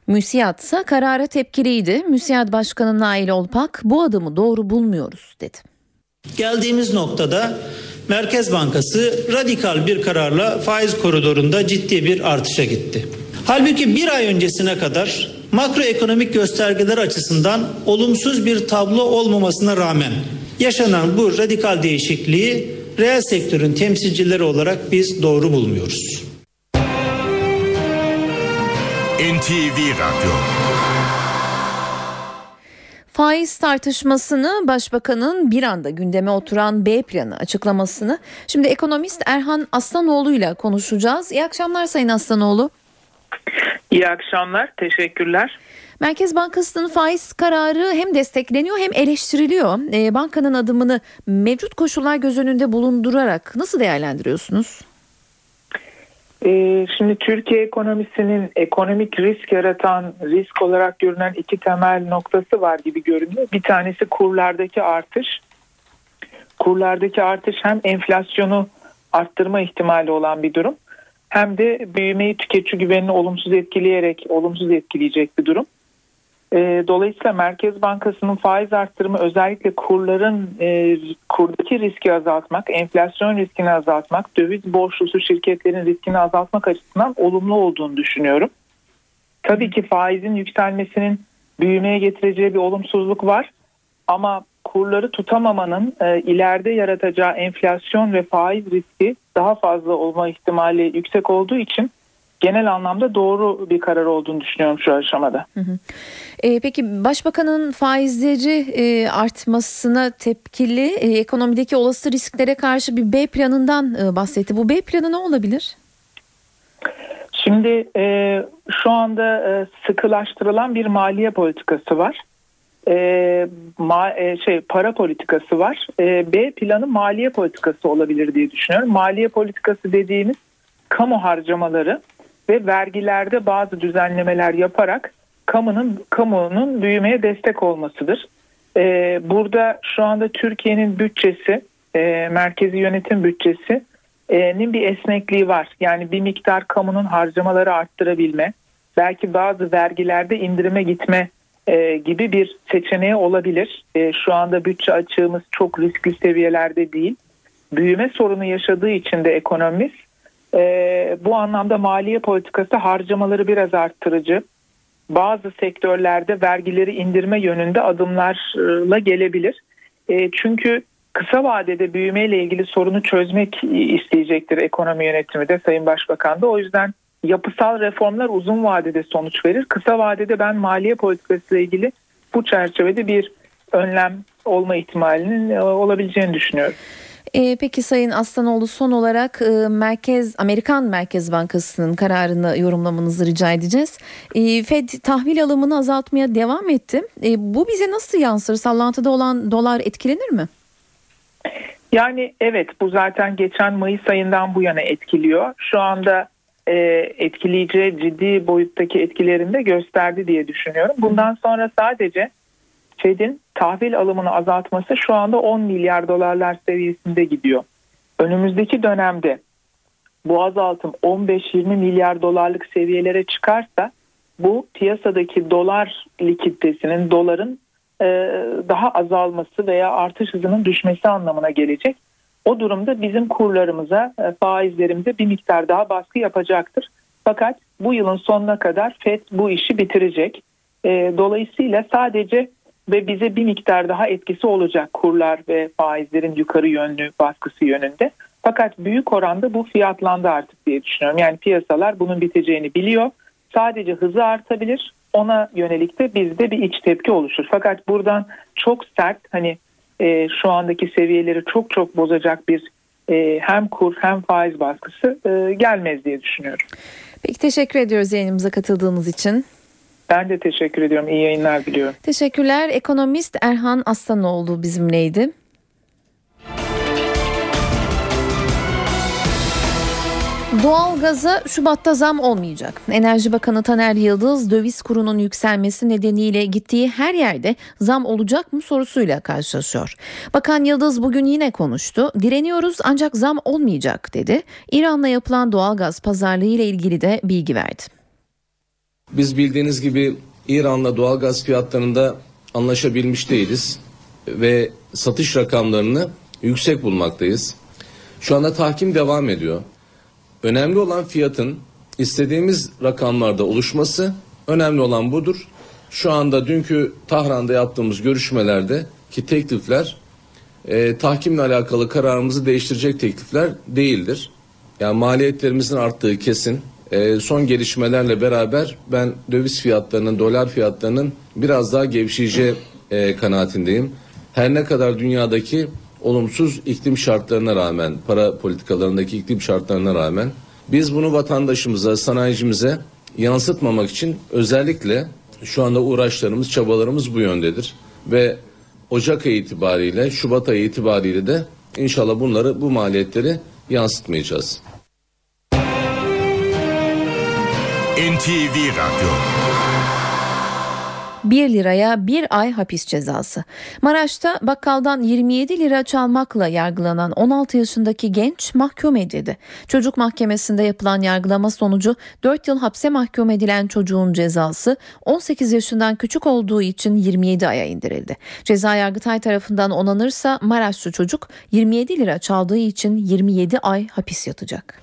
Müsiyat ise karara tepkiliydi. Müsiyat Başkanı Nail Olpak bu adımı doğru bulmuyoruz dedi. Geldiğimiz noktada Merkez Bankası radikal bir kararla faiz koridorunda ciddi bir artışa gitti. Halbuki bir ay öncesine kadar makroekonomik göstergeler açısından olumsuz bir tablo olmamasına rağmen yaşanan bu radikal değişikliği reel sektörün temsilcileri olarak biz doğru bulmuyoruz. NTV Radyo Faiz tartışmasını başbakanın bir anda gündeme oturan B planı açıklamasını şimdi ekonomist Erhan Aslanoğlu ile konuşacağız. İyi akşamlar Sayın Aslanoğlu. İyi akşamlar, teşekkürler. Merkez Bankası'nın faiz kararı hem destekleniyor hem eleştiriliyor. E, bankanın adımını mevcut koşullar göz önünde bulundurarak nasıl değerlendiriyorsunuz? Ee, şimdi Türkiye ekonomisinin ekonomik risk yaratan risk olarak görünen iki temel noktası var gibi görünüyor. Bir tanesi kurlardaki artış. Kurlardaki artış hem enflasyonu arttırma ihtimali olan bir durum hem de büyümeyi tüketici güvenini olumsuz etkileyerek olumsuz etkileyecek bir durum. E, dolayısıyla Merkez Bankası'nın faiz arttırımı özellikle kurların e, kurdaki riski azaltmak, enflasyon riskini azaltmak, döviz borçlusu şirketlerin riskini azaltmak açısından olumlu olduğunu düşünüyorum. Tabii ki faizin yükselmesinin büyümeye getireceği bir olumsuzluk var ama kurları tutamamanın e, ileride yaratacağı enflasyon ve faiz riski daha fazla olma ihtimali yüksek olduğu için genel anlamda doğru bir karar olduğunu düşünüyorum şu aşamada. Hı hı. E, peki başbakanın faizleri e, artmasına tepkili e, ekonomideki olası risklere karşı bir B planından e, bahsetti. Bu B planı ne olabilir? Şimdi e, şu anda e, sıkılaştırılan bir maliye politikası var. E, ma, e, şey para politikası var. E, B planı maliye politikası olabilir diye düşünüyorum. Maliye politikası dediğimiz kamu harcamaları ve vergilerde bazı düzenlemeler yaparak kamunun kamunun büyümeye destek olmasıdır. E, burada şu anda Türkiye'nin bütçesi, e, merkezi yönetim bütçesi nin bir esnekliği var. Yani bir miktar kamunun harcamaları arttırabilme, belki bazı vergilerde indirime gitme e, gibi bir seçeneği olabilir. E, şu anda bütçe açığımız çok riskli seviyelerde değil. Büyüme sorunu yaşadığı için de ekonomimiz e, bu anlamda maliye politikası harcamaları biraz arttırıcı. Bazı sektörlerde vergileri indirme yönünde adımlarla gelebilir. E, çünkü kısa vadede büyümeyle ilgili sorunu çözmek isteyecektir ekonomi yönetimi de Sayın Başbakan da. O yüzden yapısal reformlar uzun vadede sonuç verir. Kısa vadede ben maliye politikası ile ilgili bu çerçevede bir önlem olma ihtimalinin e, olabileceğini düşünüyorum. E, peki Sayın Aslanoğlu son olarak e, Merkez Amerikan Merkez Bankası'nın kararını yorumlamanızı rica edeceğiz. E, Fed tahvil alımını azaltmaya devam etti. E, bu bize nasıl yansır? Sallantıda olan dolar etkilenir mi? Yani evet bu zaten geçen Mayıs ayından bu yana etkiliyor. Şu anda e, etkileyici ciddi boyuttaki etkilerini de gösterdi diye düşünüyorum. Bundan sonra sadece Fed'in tahvil alımını azaltması şu anda 10 milyar dolarlar seviyesinde gidiyor. Önümüzdeki dönemde bu azaltım 15-20 milyar dolarlık seviyelere çıkarsa bu piyasadaki dolar likiditesinin doların e, daha azalması veya artış hızının düşmesi anlamına gelecek. O durumda bizim kurlarımıza, e, faizlerimize bir miktar daha baskı yapacaktır. Fakat bu yılın sonuna kadar FED bu işi bitirecek. E, dolayısıyla sadece ve bize bir miktar daha etkisi olacak kurlar ve faizlerin yukarı yönlü baskısı yönünde. Fakat büyük oranda bu fiyatlandı artık diye düşünüyorum. Yani piyasalar bunun biteceğini biliyor. Sadece hızı artabilir. Ona yönelik de bizde bir iç tepki oluşur. Fakat buradan çok sert hani e, şu andaki seviyeleri çok çok bozacak bir e, hem kur hem faiz baskısı e, gelmez diye düşünüyorum. Peki teşekkür ediyoruz yayınımıza katıldığınız için. Ben de teşekkür ediyorum. İyi yayınlar diliyorum. Teşekkürler. Ekonomist Erhan Aslanoğlu bizimleydi. Doğalgaza Şubat'ta zam olmayacak. Enerji Bakanı Taner Yıldız döviz kurunun yükselmesi nedeniyle gittiği her yerde zam olacak mı sorusuyla karşılaşıyor. Bakan Yıldız bugün yine konuştu. Direniyoruz ancak zam olmayacak dedi. İran'la yapılan doğalgaz pazarlığı ile ilgili de bilgi verdi. Biz bildiğiniz gibi İran'la doğalgaz fiyatlarında anlaşabilmiş değiliz ve satış rakamlarını yüksek bulmaktayız. Şu anda tahkim devam ediyor. Önemli olan fiyatın istediğimiz rakamlarda oluşması. Önemli olan budur. Şu anda dünkü Tahran'da yaptığımız görüşmelerde ki teklifler e, tahkimle alakalı kararımızı değiştirecek teklifler değildir. Yani maliyetlerimizin arttığı kesin. E, son gelişmelerle beraber ben döviz fiyatlarının, dolar fiyatlarının biraz daha gevşeyeceği e, kanaatindeyim. Her ne kadar dünyadaki olumsuz iklim şartlarına rağmen, para politikalarındaki iklim şartlarına rağmen biz bunu vatandaşımıza, sanayicimize yansıtmamak için özellikle şu anda uğraşlarımız, çabalarımız bu yöndedir. Ve Ocak ayı itibariyle, Şubat ayı itibariyle de inşallah bunları, bu maliyetleri yansıtmayacağız. NTV Radyo 1 liraya bir ay hapis cezası. Maraş'ta bakkaldan 27 lira çalmakla yargılanan 16 yaşındaki genç mahkum edildi. Çocuk mahkemesinde yapılan yargılama sonucu 4 yıl hapse mahkum edilen çocuğun cezası 18 yaşından küçük olduğu için 27 aya indirildi. Ceza Yargıtay tarafından onanırsa Maraşlı çocuk 27 lira çaldığı için 27 ay hapis yatacak.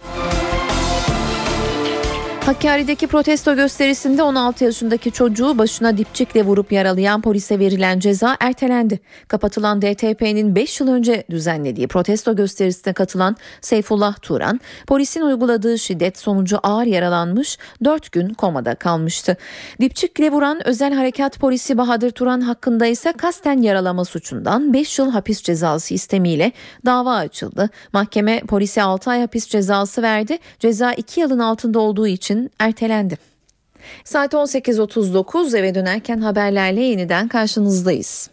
Hakkari'deki protesto gösterisinde 16 yaşındaki çocuğu başına dipçikle vurup yaralayan polise verilen ceza ertelendi. Kapatılan DTP'nin 5 yıl önce düzenlediği protesto gösterisine katılan Seyfullah Turan, polisin uyguladığı şiddet sonucu ağır yaralanmış, 4 gün komada kalmıştı. Dipçikle vuran özel harekat polisi Bahadır Turan hakkında ise kasten yaralama suçundan 5 yıl hapis cezası istemiyle dava açıldı. Mahkeme polise 6 ay hapis cezası verdi. Ceza 2 yılın altında olduğu için ertelendi. Saat 18.39 eve dönerken haberlerle yeniden karşınızdayız.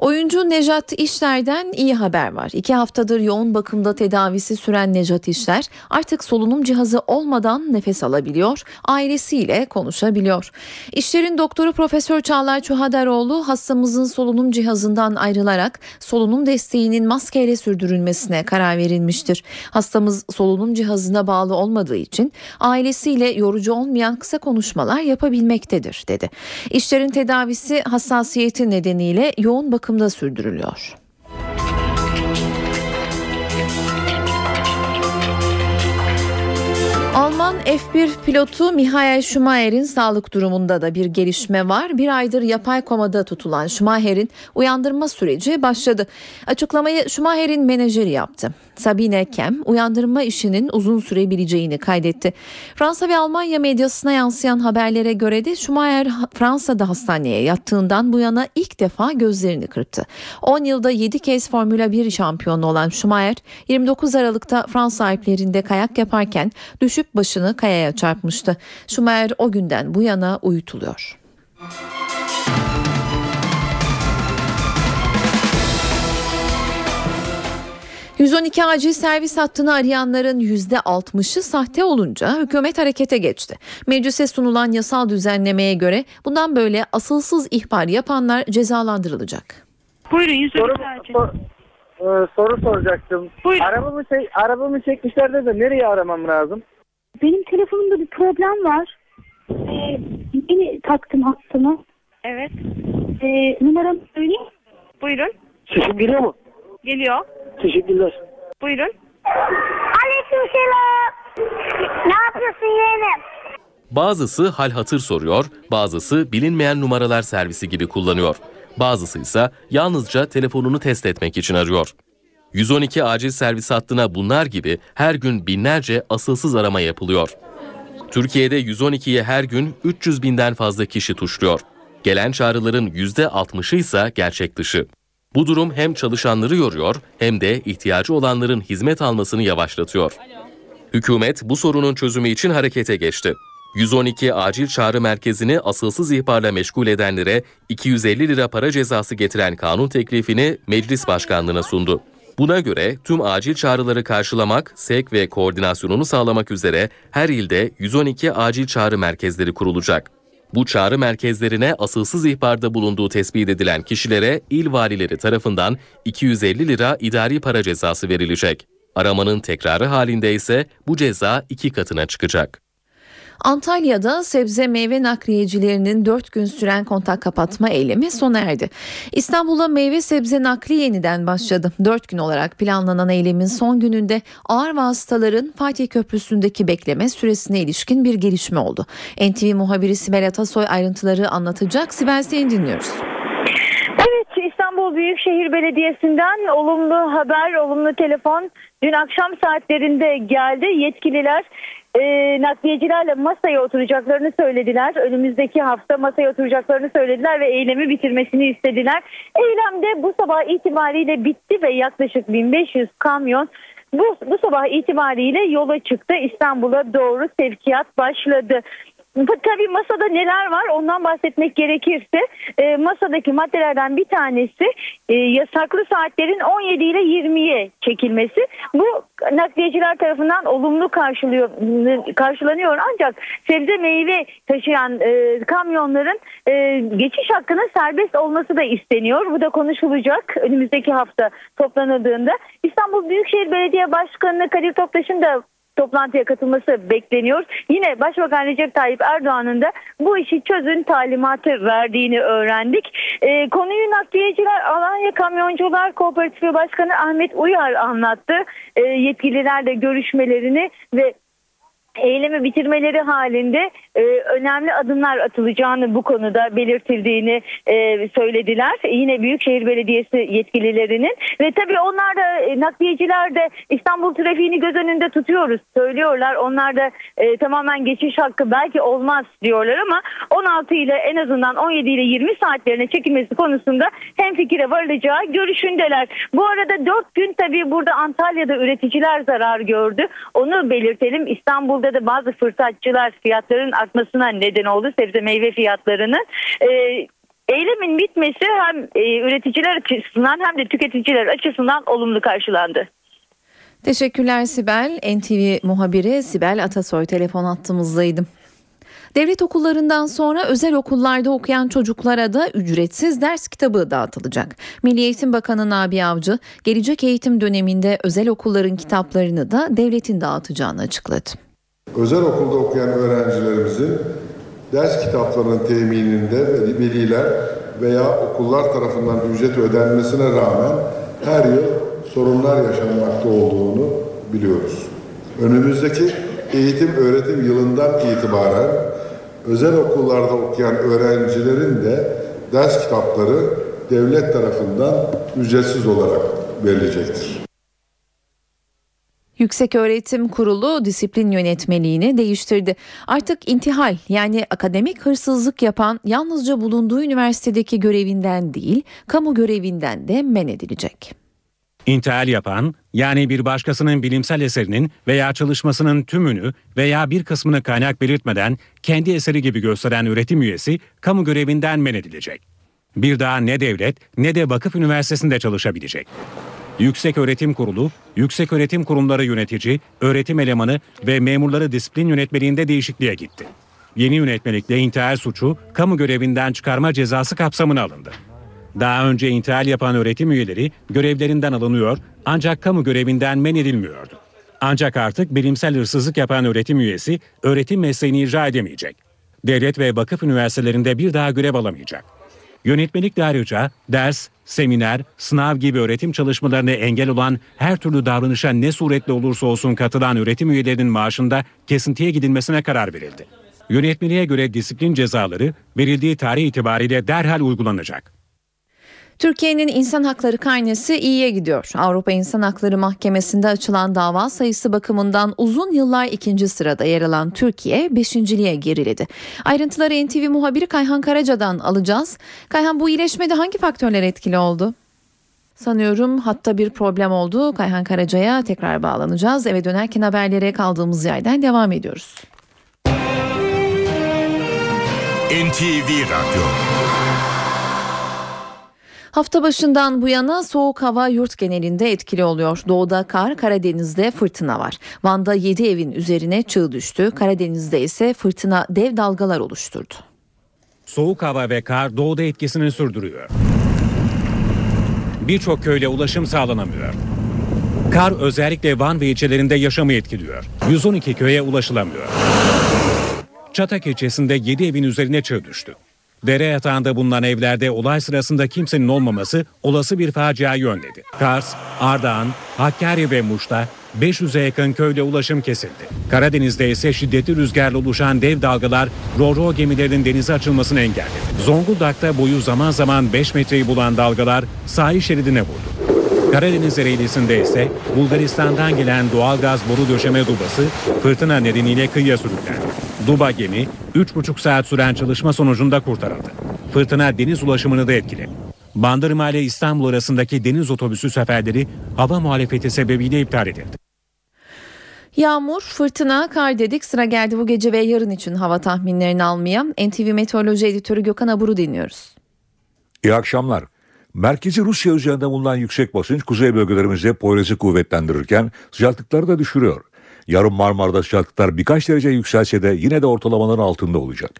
Oyuncu Nejat İşler'den iyi haber var. İki haftadır yoğun bakımda tedavisi süren Nejat İşler artık solunum cihazı olmadan nefes alabiliyor, ailesiyle konuşabiliyor. İşler'in doktoru Profesör Çağlar Çuhadaroğlu hastamızın solunum cihazından ayrılarak solunum desteğinin maskeyle sürdürülmesine karar verilmiştir. Hastamız solunum cihazına bağlı olmadığı için ailesiyle yorucu olmayan kısa konuşmalar yapabilmektedir dedi. İşler'in tedavisi hassasiyeti nedeniyle yoğun bakım bakımda sürdürülüyor. Alman F1 pilotu Michael Schumacher'in sağlık durumunda da bir gelişme var. Bir aydır yapay komada tutulan Schumacher'in uyandırma süreci başladı. Açıklamayı Schumacher'in menajeri yaptı. Sabine Kem uyandırma işinin uzun sürebileceğini kaydetti. Fransa ve Almanya medyasına yansıyan haberlere göre de Schumacher Fransa'da hastaneye yattığından bu yana ilk defa gözlerini kırptı. 10 yılda 7 kez Formula 1 şampiyonu olan Schumacher 29 Aralık'ta Fransa Alplerinde kayak yaparken düşüp başını kayaya çarpmıştı. Schumacher o günden bu yana uyutuluyor. 112 acil servis hattını arayanların %60'ı sahte olunca hükümet harekete geçti. Meclise sunulan yasal düzenlemeye göre bundan böyle asılsız ihbar yapanlar cezalandırılacak. Buyurun 112 Soru, acil. sor- e, soru soracaktım. Buyurun. Arabamı, çek, arabamı çekmişler de nereye aramam lazım? Benim telefonumda bir problem var. Ee, yeni taktım hattını. Evet. Ee, numaramı söyleyeyim. Buyurun. Sesim geliyor mu? Geliyor. Teşekkürler. Buyurun. Aleykümselam. Ne yapıyorsun yeğenim? Bazısı hal hatır soruyor, bazısı bilinmeyen numaralar servisi gibi kullanıyor. Bazısı ise yalnızca telefonunu test etmek için arıyor. 112 acil servis hattına bunlar gibi her gün binlerce asılsız arama yapılıyor. Türkiye'de 112'ye her gün 300 binden fazla kişi tuşluyor. Gelen çağrıların %60'ı ise gerçek dışı. Bu durum hem çalışanları yoruyor hem de ihtiyacı olanların hizmet almasını yavaşlatıyor. Hükümet bu sorunun çözümü için harekete geçti. 112 acil çağrı merkezini asılsız ihbarla meşgul edenlere 250 lira para cezası getiren kanun teklifini Meclis Başkanlığı'na sundu. Buna göre tüm acil çağrıları karşılamak, sevk ve koordinasyonunu sağlamak üzere her ilde 112 acil çağrı merkezleri kurulacak. Bu çağrı merkezlerine asılsız ihbarda bulunduğu tespit edilen kişilere il valileri tarafından 250 lira idari para cezası verilecek. Aramanın tekrarı halinde ise bu ceza iki katına çıkacak. Antalya'da sebze meyve nakliyecilerinin 4 gün süren kontak kapatma eylemi sona erdi. İstanbul'a meyve sebze nakli yeniden başladı. 4 gün olarak planlanan eylemin son gününde ağır vasıtaların Fatih Köprüsü'ndeki bekleme süresine ilişkin bir gelişme oldu. NTV muhabiri Sibel Atasoy ayrıntıları anlatacak. Sibel seni dinliyoruz. İstanbul Büyükşehir Belediyesi'nden olumlu haber, olumlu telefon dün akşam saatlerinde geldi. Yetkililer e, nakliyecilerle masaya oturacaklarını söylediler. Önümüzdeki hafta masaya oturacaklarını söylediler ve eylemi bitirmesini istediler. Eylem de bu sabah itibariyle bitti ve yaklaşık 1500 kamyon bu, bu sabah itibariyle yola çıktı. İstanbul'a doğru sevkiyat başladı. Tabii masada neler var ondan bahsetmek gerekirse e, masadaki maddelerden bir tanesi e, yasaklı saatlerin 17 ile 20'ye çekilmesi. Bu nakliyeciler tarafından olumlu karşılıyor, karşılanıyor ancak sebze meyve taşıyan e, kamyonların geçiş hakkının serbest olması da isteniyor. Bu da konuşulacak önümüzdeki hafta toplanıldığında. İstanbul Büyükşehir Belediye Başkanı Kadir Toptaş'ın da toplantıya katılması bekleniyor. Yine Başbakan Recep Tayyip Erdoğan'ın da bu işi çözün talimatı verdiğini öğrendik. E, konuyu nakliyeciler Alanya Kamyoncular Kooperatifi Başkanı Ahmet Uyar anlattı. E, yetkililerle görüşmelerini ve eylemi bitirmeleri halinde e, önemli adımlar atılacağını bu konuda belirtildiğini e, söylediler. Yine Büyükşehir Belediyesi yetkililerinin ve tabii onlar da e, nakliyeciler de İstanbul trafiğini göz önünde tutuyoruz söylüyorlar. Onlar da e, tamamen geçiş hakkı belki olmaz diyorlar ama 16 ile en azından 17 ile 20 saatlerine çekilmesi konusunda hem fikire varılacağı görüşündeler. Bu arada 4 gün tabii burada Antalya'da üreticiler zarar gördü. Onu belirtelim. İstanbul'da da bazı fırsatçılar fiyatların artmasına neden oldu sebze meyve fiyatlarının. E, eylemin bitmesi hem e, üreticiler açısından hem de tüketiciler açısından olumlu karşılandı. Teşekkürler Sibel. NTV muhabiri Sibel Atasoy telefon attığımızdaydı. Devlet okullarından sonra özel okullarda okuyan çocuklara da ücretsiz ders kitabı dağıtılacak. Milli Eğitim Bakanı Nabi Avcı gelecek eğitim döneminde özel okulların kitaplarını da devletin dağıtacağını açıkladı. Özel okulda okuyan öğrencilerimizin ders kitaplarının temininde veliler veya okullar tarafından ücret ödenmesine rağmen her yıl sorunlar yaşanmakta olduğunu biliyoruz. Önümüzdeki eğitim öğretim yılından itibaren özel okullarda okuyan öğrencilerin de ders kitapları devlet tarafından ücretsiz olarak verilecektir. Yüksek Öğretim Kurulu disiplin yönetmeliğini değiştirdi. Artık intihal yani akademik hırsızlık yapan yalnızca bulunduğu üniversitedeki görevinden değil, kamu görevinden de men edilecek. İntihal yapan yani bir başkasının bilimsel eserinin veya çalışmasının tümünü veya bir kısmını kaynak belirtmeden kendi eseri gibi gösteren öğretim üyesi kamu görevinden men edilecek. Bir daha ne devlet ne de vakıf üniversitesinde çalışabilecek. Yüksek Öğretim Kurulu, Yüksek Öğretim Kurumları yönetici, öğretim elemanı ve memurları disiplin yönetmeliğinde değişikliğe gitti. Yeni yönetmelikle intihal suçu kamu görevinden çıkarma cezası kapsamına alındı. Daha önce intihal yapan öğretim üyeleri görevlerinden alınıyor ancak kamu görevinden men edilmiyordu. Ancak artık bilimsel hırsızlık yapan öğretim üyesi öğretim mesleğini icra edemeyecek. Devlet ve vakıf üniversitelerinde bir daha görev alamayacak. Yönetmelik de ayrıca ders, seminer, sınav gibi öğretim çalışmalarına engel olan her türlü davranışa ne suretle olursa olsun katılan öğretim üyelerinin maaşında kesintiye gidilmesine karar verildi. Yönetmeliğe göre disiplin cezaları verildiği tarih itibariyle derhal uygulanacak. Türkiye'nin insan hakları karnesi iyiye gidiyor. Avrupa İnsan Hakları Mahkemesi'nde açılan dava sayısı bakımından uzun yıllar ikinci sırada yer alan Türkiye beşinciliğe geriledi. Ayrıntıları NTV muhabiri Kayhan Karaca'dan alacağız. Kayhan bu iyileşmede hangi faktörler etkili oldu? Sanıyorum hatta bir problem oldu. Kayhan Karaca'ya tekrar bağlanacağız. Eve dönerken haberlere kaldığımız yerden devam ediyoruz. NTV Radyo Hafta başından bu yana soğuk hava yurt genelinde etkili oluyor. Doğuda kar, Karadeniz'de fırtına var. Van'da 7 evin üzerine çığ düştü. Karadeniz'de ise fırtına dev dalgalar oluşturdu. Soğuk hava ve kar doğuda etkisini sürdürüyor. Birçok köyle ulaşım sağlanamıyor. Kar özellikle Van ve ilçelerinde yaşamı etkiliyor. 112 köye ulaşılamıyor. Çatak ilçesinde 7 evin üzerine çığ düştü. Dere yatağında bulunan evlerde olay sırasında kimsenin olmaması olası bir faciayı önledi. Kars, Ardahan, Hakkari ve Muş'ta 500'e yakın köyle ulaşım kesildi. Karadeniz'de ise şiddetli rüzgarla oluşan dev dalgalar ro gemilerinin denize açılmasını engelledi. Zonguldak'ta boyu zaman zaman 5 metreyi bulan dalgalar sahil şeridine vurdu. Karadeniz Ereğlisi'nde ise Bulgaristan'dan gelen doğal gaz boru döşeme dubası fırtına nedeniyle kıyıya sürüklendi. Duba gemi 3,5 saat süren çalışma sonucunda kurtarıldı. Fırtına deniz ulaşımını da etkiledi. Bandırma ile İstanbul arasındaki deniz otobüsü seferleri hava muhalefeti sebebiyle iptal edildi. Yağmur, fırtına, kar dedik. Sıra geldi bu gece ve yarın için hava tahminlerini almaya. NTV Meteoroloji Editörü Gökhan Abur'u dinliyoruz. İyi akşamlar. Merkezi Rusya üzerinde bulunan yüksek basınç kuzey bölgelerimizde Poyraz'ı kuvvetlendirirken sıcaklıkları da düşürüyor. Yarın Marmara'da sıcaklıklar birkaç derece yükselse de yine de ortalamaların altında olacak.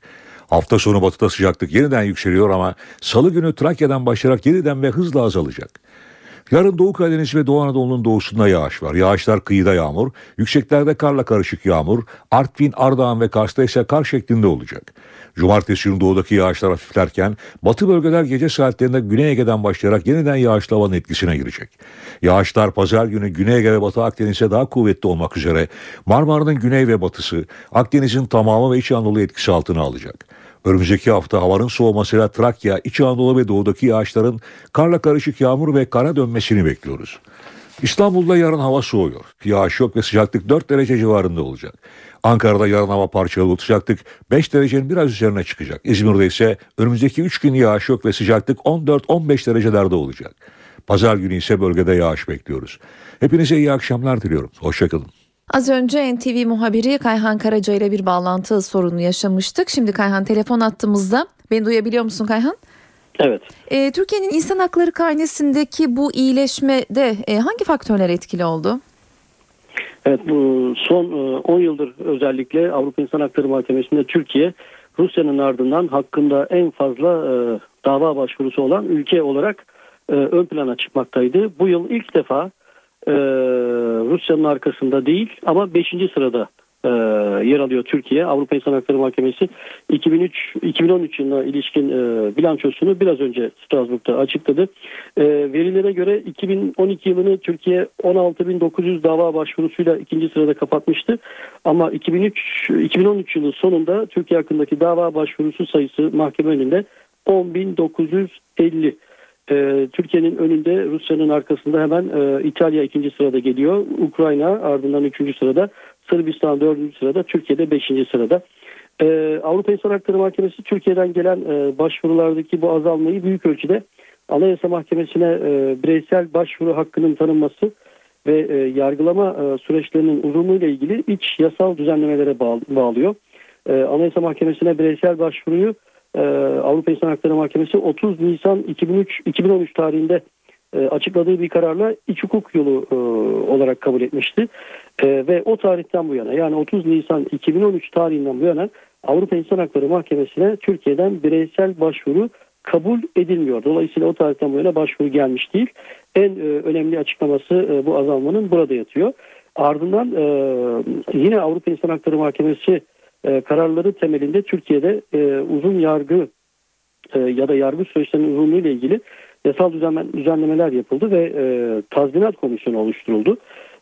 Hafta sonu batıda sıcaklık yeniden yükseliyor ama salı günü Trakya'dan başlayarak yeniden ve hızla azalacak. Yarın Doğu Karadeniz ve Doğu Anadolu'nun doğusunda yağış var. Yağışlar kıyıda yağmur, yükseklerde karla karışık yağmur, Artvin, Ardahan ve Kars'ta ise kar şeklinde olacak. Cumartesi günü doğudaki yağışlar hafiflerken batı bölgeler gece saatlerinde Güney Ege'den başlayarak yeniden yağışlı havanın etkisine girecek. Yağışlar pazar günü Güney Ege ve Batı Akdeniz'e daha kuvvetli olmak üzere Marmara'nın güney ve batısı, Akdeniz'in tamamı ve İç Anadolu etkisi altına alacak. Önümüzdeki hafta havanın soğumasıyla Trakya, İç Anadolu ve doğudaki yağışların karla karışık yağmur ve kara dönmesini bekliyoruz. İstanbul'da yarın hava soğuyor. Yağış yok ve sıcaklık 4 derece civarında olacak. Ankara'da yarın hava parçalı sıcaklık 5 derecenin biraz üzerine çıkacak. İzmir'de ise önümüzdeki 3 gün yağış yok ve sıcaklık 14-15 derecelerde olacak. Pazar günü ise bölgede yağış bekliyoruz. Hepinize iyi akşamlar diliyorum. Hoşçakalın. Az önce NTV muhabiri Kayhan Karaca ile bir bağlantı sorunu yaşamıştık. Şimdi Kayhan telefon attığımızda. Beni duyabiliyor musun Kayhan? Evet. E, Türkiye'nin insan hakları karnesindeki bu iyileşmede e, hangi faktörler etkili oldu? Evet bu son 10 yıldır özellikle Avrupa İnsan Hakları Mahkemesi'nde Türkiye Rusya'nın ardından hakkında en fazla e, dava başvurusu olan ülke olarak e, ön plana çıkmaktaydı. Bu yıl ilk defa e, Rusya'nın arkasında değil ama 5. sırada e, yer alıyor Türkiye. Avrupa İnsan Hakları Mahkemesi 2003 2013 yılına ilişkin e, bilançosunu biraz önce Strasbourg'da açıkladı. E, verilere göre 2012 yılını Türkiye 16.900 dava başvurusuyla ikinci sırada kapatmıştı. Ama 2003 2013 yılı sonunda Türkiye hakkındaki dava başvurusu sayısı mahkeme önünde 10.950. Ee, Türkiye'nin önünde Rusya'nın arkasında hemen e, İtalya ikinci sırada geliyor. Ukrayna ardından üçüncü sırada. Sırbistan dördüncü sırada. Türkiye'de beşinci sırada. Ee, Avrupa İnsan Hakları Mahkemesi Türkiye'den gelen e, başvurulardaki bu azalmayı büyük ölçüde Anayasa Mahkemesi'ne e, bireysel başvuru hakkının tanınması ve e, yargılama e, süreçlerinin uzunluğu ile ilgili iç yasal düzenlemelere bağlıyor. E, Anayasa Mahkemesi'ne bireysel başvuruyu e, Avrupa İnsan Hakları Mahkemesi 30 Nisan 2003 2013 tarihinde e, açıkladığı bir kararla iç hukuk yolu e, olarak kabul etmişti. E, ve o tarihten bu yana yani 30 Nisan 2013 tarihinden bu yana Avrupa İnsan Hakları Mahkemesi'ne Türkiye'den bireysel başvuru kabul edilmiyor. Dolayısıyla o tarihten bu yana başvuru gelmiş değil. En e, önemli açıklaması e, bu azalmanın burada yatıyor. Ardından e, yine Avrupa İnsan Hakları Mahkemesi e, kararları temelinde Türkiye'de e, uzun yargı e, ya da yargı süreçlerinin uzunluğu ile ilgili yasal düzenle, düzenlemeler yapıldı ve e, tazminat komisyonu oluşturuldu.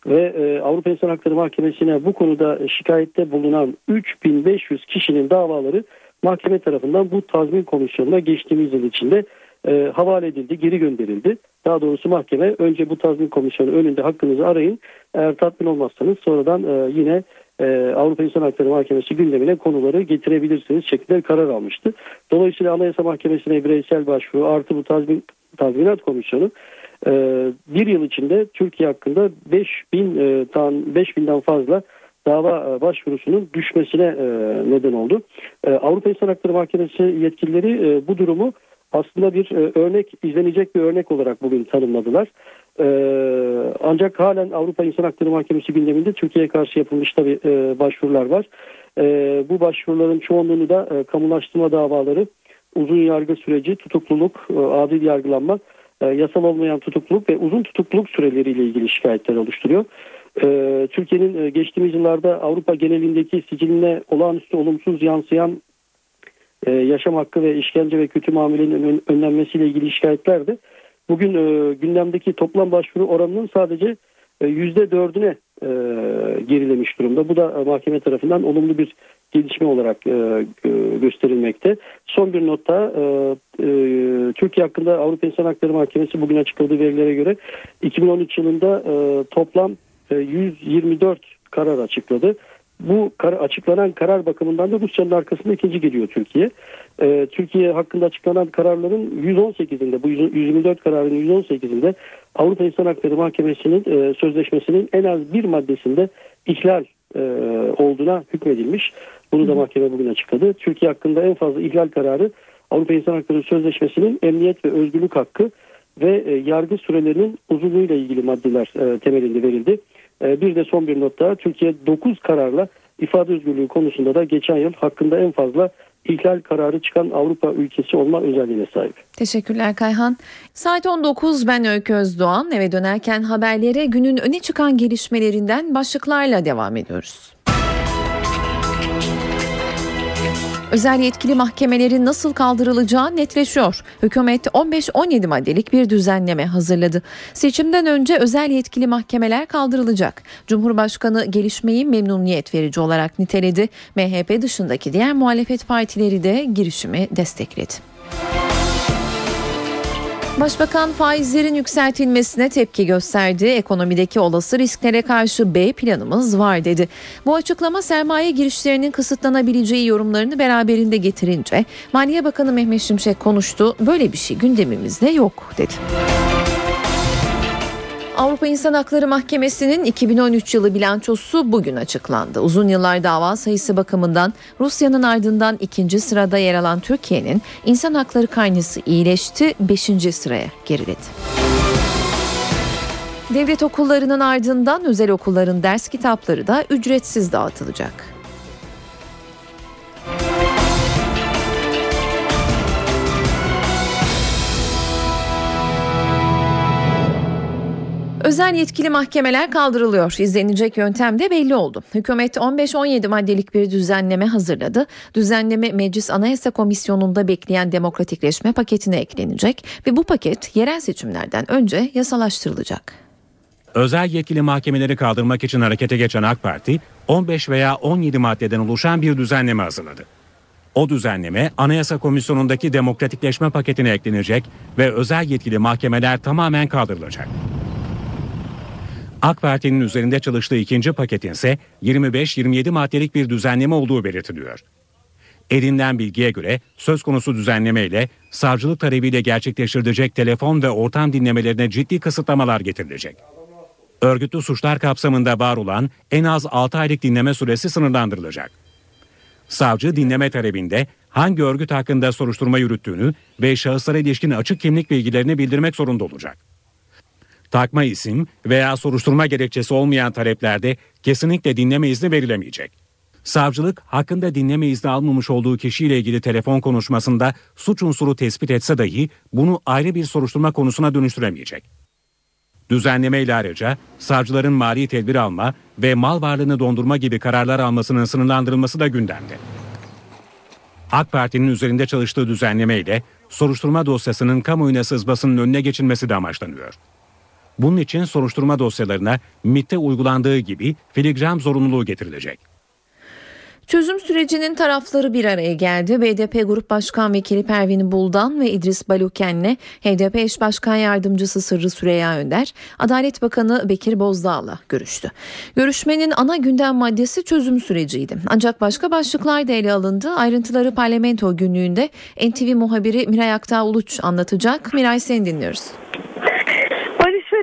Ve e, Avrupa İnsan Hakları Mahkemesi'ne bu konuda şikayette bulunan 3500 kişinin davaları mahkeme tarafından bu tazmin komisyonuna geçtiğimiz yıl içinde e, havale edildi, geri gönderildi. Daha doğrusu mahkeme önce bu tazmin komisyonu önünde hakkınızı arayın. Eğer tatmin olmazsanız sonradan e, yine e, Avrupa İnsan Hakları Mahkemesi gündemine konuları getirebilirsiniz şeklinde karar almıştı. Dolayısıyla Anayasa Mahkemesi'ne bireysel başvuru artı bu tazmin, tazminat komisyonu bir yıl içinde Türkiye hakkında 5000 e, tan 5000'den fazla dava e, başvurusunun düşmesine e, neden oldu. Avrupa İnsan Hakları Mahkemesi yetkilileri bu durumu aslında bir örnek izlenecek bir örnek olarak bugün tanımladılar. Ee, ancak halen Avrupa İnsan Hakları Mahkemesi gündeminde Türkiye'ye karşı yapılmış tabi başvurular var. Bu başvuruların çoğunluğunu da kamulaştırma davaları, uzun yargı süreci, tutukluluk, adil yargılanma, yasal olmayan tutukluluk ve uzun tutukluluk süreleriyle ilgili şikayetler oluşturuyor. E, Türkiye'nin e, geçtiğimiz yıllarda Avrupa genelindeki siciline olağanüstü olumsuz yansıyan e, yaşam hakkı ve işkence ve kötü muamelenin önlenmesiyle ilgili şikayetler de bugün e, gündemdeki toplam başvuru oranının sadece e, yüzde dördüne e, gerilemiş durumda. Bu da e, mahkeme tarafından olumlu bir gelişme olarak e, e, gösterilmekte. Son bir notta e, e, Türkiye hakkında Avrupa İnsan Hakları Mahkemesi bugün açıkladığı verilere göre 2013 yılında e, toplam e, 124 karar açıkladı. Bu kar, açıklanan karar bakımından da Rusya'nın arkasında ikinci geliyor Türkiye. Ee, Türkiye hakkında açıklanan kararların 118'inde bu 124 kararın 118'inde Avrupa İnsan Hakları Mahkemesi'nin e, sözleşmesinin en az bir maddesinde ihlal e, olduğuna hükmedilmiş. Bunu da mahkeme bugün açıkladı. Türkiye hakkında en fazla ihlal kararı Avrupa İnsan Hakları Sözleşmesi'nin emniyet ve özgürlük hakkı ve e, yargı sürelerinin uzunluğuyla ilgili maddeler e, temelinde verildi. E, bir de son bir not daha Türkiye 9 kararla ifade özgürlüğü konusunda da geçen yıl hakkında en fazla ihlal kararı çıkan Avrupa ülkesi olma özelliğine sahip. Teşekkürler Kayhan. Saat 19 ben Öykü Özdoğan. Eve dönerken haberlere günün öne çıkan gelişmelerinden başlıklarla devam ediyoruz. Özel yetkili mahkemelerin nasıl kaldırılacağı netleşiyor. Hükümet 15-17 maddelik bir düzenleme hazırladı. Seçimden önce özel yetkili mahkemeler kaldırılacak. Cumhurbaşkanı gelişmeyi memnuniyet verici olarak niteledi. MHP dışındaki diğer muhalefet partileri de girişimi destekledi. Başbakan faizlerin yükseltilmesine tepki gösterdi. Ekonomideki olası risklere karşı B planımız var dedi. Bu açıklama sermaye girişlerinin kısıtlanabileceği yorumlarını beraberinde getirince Maliye Bakanı Mehmet Şimşek konuştu. Böyle bir şey gündemimizde yok dedi. Avrupa İnsan Hakları Mahkemesi'nin 2013 yılı bilançosu bugün açıklandı. Uzun yıllar dava sayısı bakımından Rusya'nın ardından ikinci sırada yer alan Türkiye'nin insan hakları kaynısı iyileşti, 5. sıraya geriledi. Devlet okullarının ardından özel okulların ders kitapları da ücretsiz dağıtılacak. Özel yetkili mahkemeler kaldırılıyor. İzlenecek yöntem de belli oldu. Hükümet 15-17 maddelik bir düzenleme hazırladı. Düzenleme Meclis Anayasa Komisyonu'nda bekleyen demokratikleşme paketine eklenecek ve bu paket yerel seçimlerden önce yasalaştırılacak. Özel yetkili mahkemeleri kaldırmak için harekete geçen AK Parti 15 veya 17 maddeden oluşan bir düzenleme hazırladı. O düzenleme Anayasa Komisyonu'ndaki demokratikleşme paketine eklenecek ve özel yetkili mahkemeler tamamen kaldırılacak. AK Parti'nin üzerinde çalıştığı ikinci paketin ise 25-27 maddelik bir düzenleme olduğu belirtiliyor. Edinilen bilgiye göre söz konusu düzenleme ile savcılık talebiyle gerçekleştirilecek telefon ve ortam dinlemelerine ciddi kısıtlamalar getirilecek. Örgütlü suçlar kapsamında var olan en az 6 aylık dinleme süresi sınırlandırılacak. Savcı dinleme talebinde hangi örgüt hakkında soruşturma yürüttüğünü ve şahıslara ilişkin açık kimlik bilgilerini bildirmek zorunda olacak. Takma isim veya soruşturma gerekçesi olmayan taleplerde kesinlikle dinleme izni verilemeyecek. Savcılık hakkında dinleme izni almamış olduğu kişiyle ilgili telefon konuşmasında suç unsuru tespit etse dahi bunu ayrı bir soruşturma konusuna dönüştüremeyecek. Düzenleme ile ayrıca savcıların mali tedbir alma ve mal varlığını dondurma gibi kararlar almasının sınırlandırılması da gündemde. AK Parti'nin üzerinde çalıştığı düzenleme ile soruşturma dosyasının kamuoyuna sızmasının önüne geçilmesi de amaçlanıyor. Bunun için soruşturma dosyalarına MIT'te uygulandığı gibi filigram zorunluluğu getirilecek. Çözüm sürecinin tarafları bir araya geldi. BDP Grup Başkan Vekili Pervin Buldan ve İdris Baluken'le HDP eş başkan yardımcısı Sırrı Süreyya Önder, Adalet Bakanı Bekir Bozdağ'la görüştü. Görüşmenin ana gündem maddesi çözüm süreciydi. Ancak başka başlıklar da ele alındı. Ayrıntıları parlamento günlüğünde NTV muhabiri Miray Aktağ Uluç anlatacak. Miray seni dinliyoruz.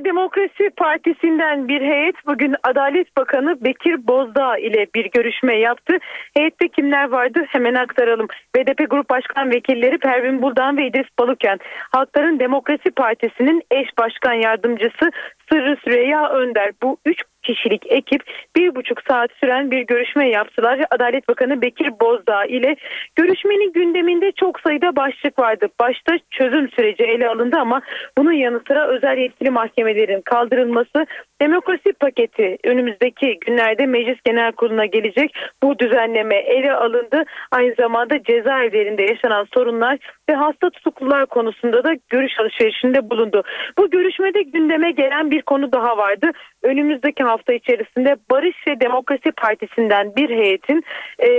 Demokrasi Partisi'nden bir heyet bugün Adalet Bakanı Bekir Bozdağ ile bir görüşme yaptı. Heyette kimler vardı hemen aktaralım. BDP Grup Başkan Vekilleri Pervin Buldan ve İdris Baluken. Halkların Demokrasi Partisi'nin eş başkan yardımcısı Sırrı Süreyya Önder. Bu üç kişilik ekip bir buçuk saat süren bir görüşme yaptılar. Adalet Bakanı Bekir Bozdağ ile görüşmenin gündeminde çok sayıda başlık vardı. Başta çözüm süreci ele alındı ama bunun yanı sıra özel yetkili mahkemelerin kaldırılması, demokrasi paketi önümüzdeki günlerde Meclis Genel Kurulu'na gelecek. Bu düzenleme ele alındı. Aynı zamanda cezaevlerinde yaşanan sorunlar ve hasta tutuklular konusunda da görüş alışverişinde bulundu. Bu görüşmede gündeme gelen bir konu daha vardı. Önümüzdeki hafta içerisinde Barış ve Demokrasi Partisi'nden bir heyetin e,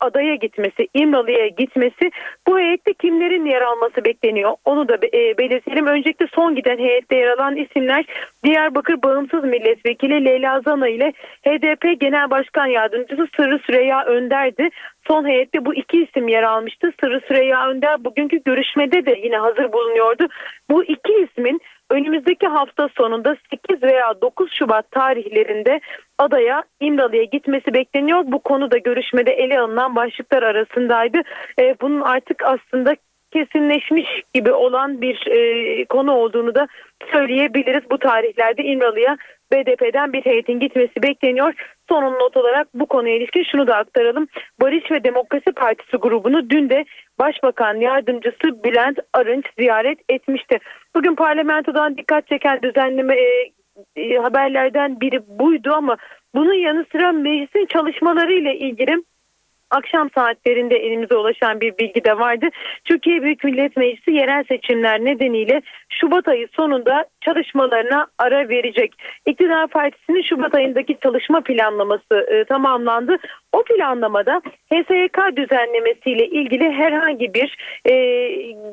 adaya gitmesi, İmralı'ya gitmesi. Bu heyette kimlerin yer alması bekleniyor? Onu da e, belirtelim. Öncelikle son giden heyette yer alan isimler Diyarbakır Bağımsız Milletvekili Leyla Zana ile HDP Genel Başkan Yardımcısı Sırrı Süreyya Önder'di. Son heyette bu iki isim yer almıştı. Sırrı Süreyya Önder bugünkü görüşmede de yine hazır bulunuyordu. Bu iki ismin önümüzdeki hafta sonunda 8 veya 9 Şubat tarihlerinde adaya İmralı'ya gitmesi bekleniyor. Bu konuda görüşmede ele alınan başlıklar arasındaydı. E, bunun artık aslında kesinleşmiş gibi olan bir e, konu olduğunu da söyleyebiliriz. Bu tarihlerde İmralı'ya BDP'den bir heyetin gitmesi bekleniyor. Son not olarak bu konuya ilişkin şunu da aktaralım. Barış ve Demokrasi Partisi grubunu dün de Başbakan Yardımcısı Bülent Arınç ziyaret etmişti. Bugün parlamentodan dikkat çeken düzenleme e, e, haberlerden biri buydu ama bunun yanı sıra meclisin çalışmaları ile ilgili akşam saatlerinde elimize ulaşan bir bilgi de vardı. Türkiye Büyük Millet Meclisi yerel seçimler nedeniyle Şubat ayı sonunda çalışmalarına ara verecek. İktidar Partisi'nin Şubat ayındaki çalışma planlaması e, tamamlandı. O planlamada HSYK düzenlemesiyle ilgili herhangi bir e,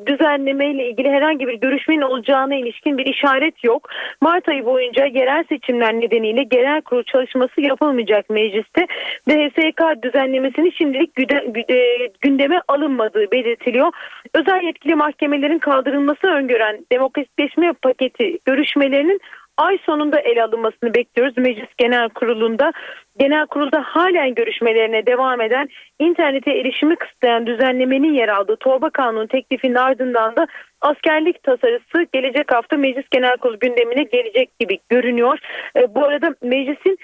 düzenleme ile ilgili herhangi bir görüşmenin olacağına ilişkin bir işaret yok. Mart ayı boyunca yerel seçimler nedeniyle genel kurul çalışması yapılmayacak mecliste ve HSYK düzenlemesini şimdilik gündeme alınmadığı belirtiliyor. Özel yetkili mahkemelerin kaldırılması öngören demokratikleşme paketi görüşmelerinin ay sonunda ele alınmasını bekliyoruz. Meclis Genel Kurulu'nda Genel Kurulda halen görüşmelerine devam eden internete erişimi kısıtlayan düzenlemenin yer aldığı torba kanunu teklifinin ardından da askerlik tasarısı gelecek hafta Meclis Genel Kurulu gündemine gelecek gibi görünüyor. E, bu arada meclisin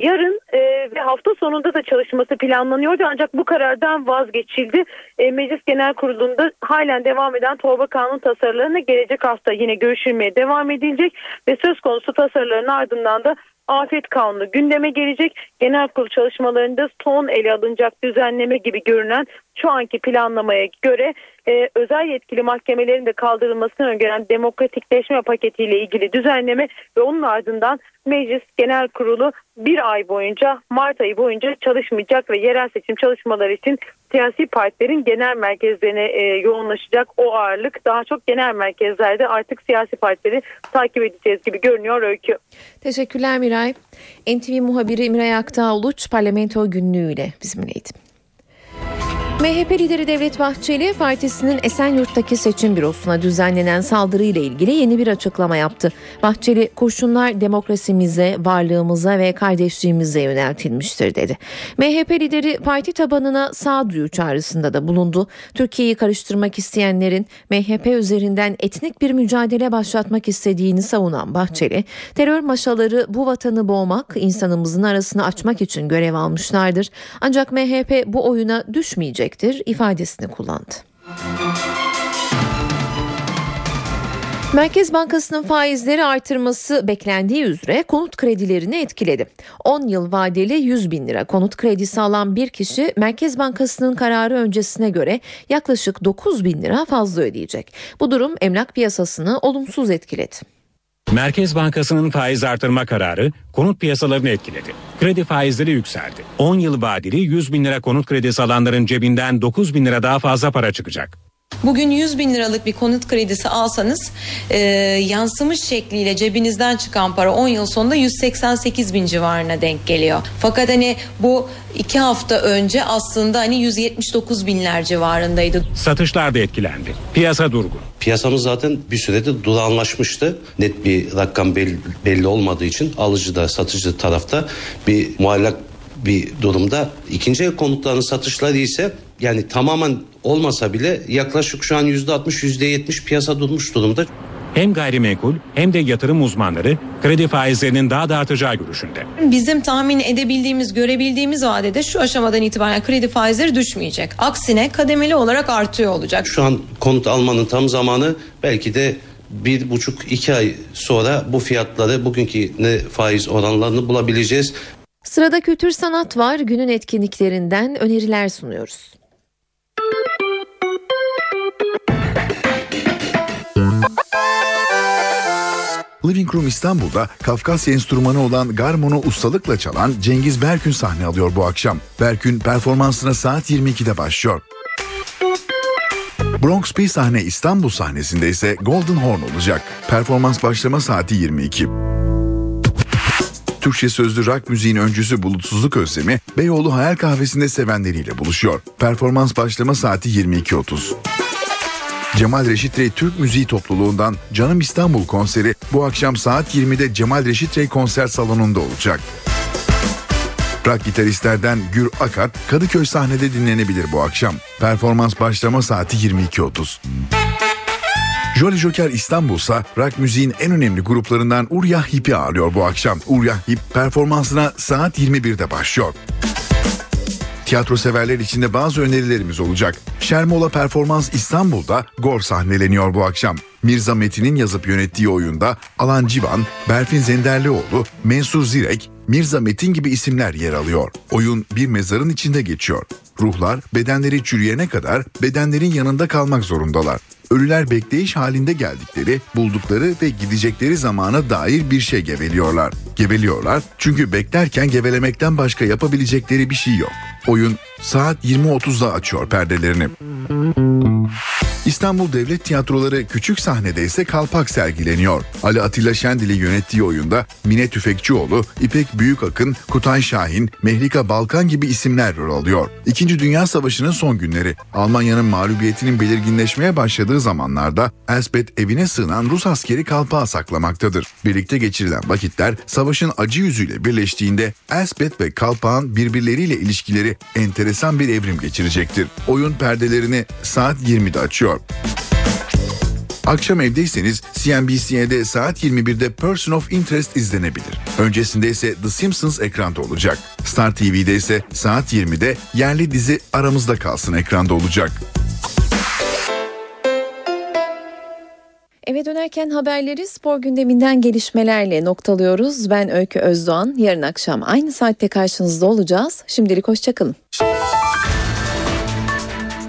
Yarın e, ve hafta sonunda da çalışması planlanıyordu ancak bu karardan vazgeçildi. E, Meclis Genel Kurulu'nda halen devam eden torba kanun tasarılarına gelecek hafta yine görüşülmeye devam edilecek ve söz konusu tasarıların ardından da afet kanunu gündeme gelecek. Genel kurul çalışmalarında son ele alınacak düzenleme gibi görünen şu anki planlamaya göre e, özel yetkili mahkemelerin de kaldırılmasını öngören demokratikleşme paketiyle ilgili düzenleme ve onun ardından Meclis Genel Kurulu bir ay boyunca Mart ayı boyunca çalışmayacak ve yerel seçim çalışmaları için siyasi partilerin genel merkezlerine e, yoğunlaşacak o ağırlık daha çok genel merkezlerde artık siyasi partileri takip edeceğiz gibi görünüyor Öykü. Teşekkürler Miray. NTV muhabiri Miray Aktağ Uluç parlamento günlüğüyle bizimleydi. MHP lideri Devlet Bahçeli partisinin Esenyurt'taki seçim bürosuna düzenlenen saldırıyla ilgili yeni bir açıklama yaptı. Bahçeli kurşunlar demokrasimize, varlığımıza ve kardeşliğimize yöneltilmiştir dedi. MHP lideri parti tabanına sağduyu çağrısında da bulundu. Türkiye'yi karıştırmak isteyenlerin MHP üzerinden etnik bir mücadele başlatmak istediğini savunan Bahçeli, terör maşaları bu vatanı boğmak, insanımızın arasını açmak için görev almışlardır. Ancak MHP bu oyuna düşmeyecek edecektir ifadesini kullandı. Merkez Bankası'nın faizleri artırması beklendiği üzere konut kredilerini etkiledi. 10 yıl vadeli 100 bin lira konut kredisi alan bir kişi Merkez Bankası'nın kararı öncesine göre yaklaşık 9 bin lira fazla ödeyecek. Bu durum emlak piyasasını olumsuz etkiledi. Merkez Bankası'nın faiz artırma kararı konut piyasalarını etkiledi. Kredi faizleri yükseldi. 10 yıl vadeli 100 bin lira konut kredisi alanların cebinden 9 bin lira daha fazla para çıkacak. Bugün 100 bin liralık bir konut kredisi alsanız e, yansımış şekliyle cebinizden çıkan para 10 yıl sonunda 188 bin civarına denk geliyor. Fakat hani bu iki hafta önce aslında hani 179 binler civarındaydı. Satışlar da etkilendi. Piyasa durgun. Piyasamız zaten bir süredir durağanlaşmıştı. Net bir rakam belli, belli olmadığı için alıcı da satıcı tarafta bir muallak bir durumda. İkinci el konutların satışları ise yani tamamen olmasa bile yaklaşık şu an yüzde altmış yüzde yetmiş piyasa durmuş durumda. Hem gayrimenkul hem de yatırım uzmanları kredi faizlerinin daha da artacağı görüşünde. Bizim tahmin edebildiğimiz, görebildiğimiz vadede şu aşamadan itibaren kredi faizleri düşmeyecek. Aksine kademeli olarak artıyor olacak. Şu an konut almanın tam zamanı belki de bir buçuk iki ay sonra bu fiyatları bugünkü ne faiz oranlarını bulabileceğiz. Sırada kültür sanat var. Günün etkinliklerinden öneriler sunuyoruz. Living Room İstanbul'da Kafkasya enstrümanı olan Garmon'u ustalıkla çalan Cengiz Berkün sahne alıyor bu akşam. Berkün performansına saat 22'de başlıyor. Bronx P sahne İstanbul sahnesinde ise Golden Horn olacak. Performans başlama saati 22. Türkçe sözlü rock müziğin öncüsü Bulutsuzluk Özlemi Beyoğlu Hayal Kahvesi'nde sevenleriyle buluşuyor. Performans başlama saati 22.30. Cemal Reşit Rey Türk Müziği Topluluğundan Canım İstanbul konseri bu akşam saat 20'de Cemal Reşit Rey konser salonunda olacak. Rock gitaristlerden Gür Akar Kadıköy sahnede dinlenebilir bu akşam. Performans başlama saati 22.30. Jolly Joker İstanbul ise rock müziğin en önemli gruplarından Urya Hip'i ağırlıyor bu akşam. Urya Hip performansına saat 21'de başlıyor. Tiyatro severler için de bazı önerilerimiz olacak. Şermola Performans İstanbul'da Gor sahneleniyor bu akşam. Mirza Metin'in yazıp yönettiği oyunda Alan Civan, Berfin Zenderlioğlu, Mensur Zirek, Mirza Metin gibi isimler yer alıyor. Oyun bir mezarın içinde geçiyor. Ruhlar bedenleri çürüyene kadar bedenlerin yanında kalmak zorundalar. Ölüler bekleyiş halinde geldikleri, buldukları ve gidecekleri zamana dair bir şey geveliyorlar. Geveliyorlar çünkü beklerken gevelemekten başka yapabilecekleri bir şey yok. Oyun saat 20.30'da açıyor perdelerini. İstanbul Devlet Tiyatroları küçük sahnede ise kalpak sergileniyor. Ali Atilla Şendil'in yönettiği oyunda Mine Tüfekçioğlu, İpek Büyükakın, Kutay Şahin, Mehlika Balkan gibi isimler rol alıyor. İkinci Dünya Savaşı'nın son günleri. Almanya'nın mağlubiyetinin belirginleşmeye başladığı zamanlarda Elspeth evine sığınan Rus askeri kalpağı saklamaktadır. Birlikte geçirilen vakitler savaşın acı yüzüyle birleştiğinde Elspeth ve kalpağın birbirleriyle ilişkileri enteresan bir evrim geçirecektir. Oyun perdelerini saat 20'de açıyor. Akşam evdeyseniz CNBC'de saat 21'de Person of Interest izlenebilir. Öncesinde ise The Simpsons ekranda olacak. Star TV'de ise saat 20'de yerli dizi Aramızda Kalsın ekranda olacak. Eve dönerken haberleri spor gündeminden gelişmelerle noktalıyoruz. Ben Öykü Özdoğan. Yarın akşam aynı saatte karşınızda olacağız. Şimdilik hoşçakalın.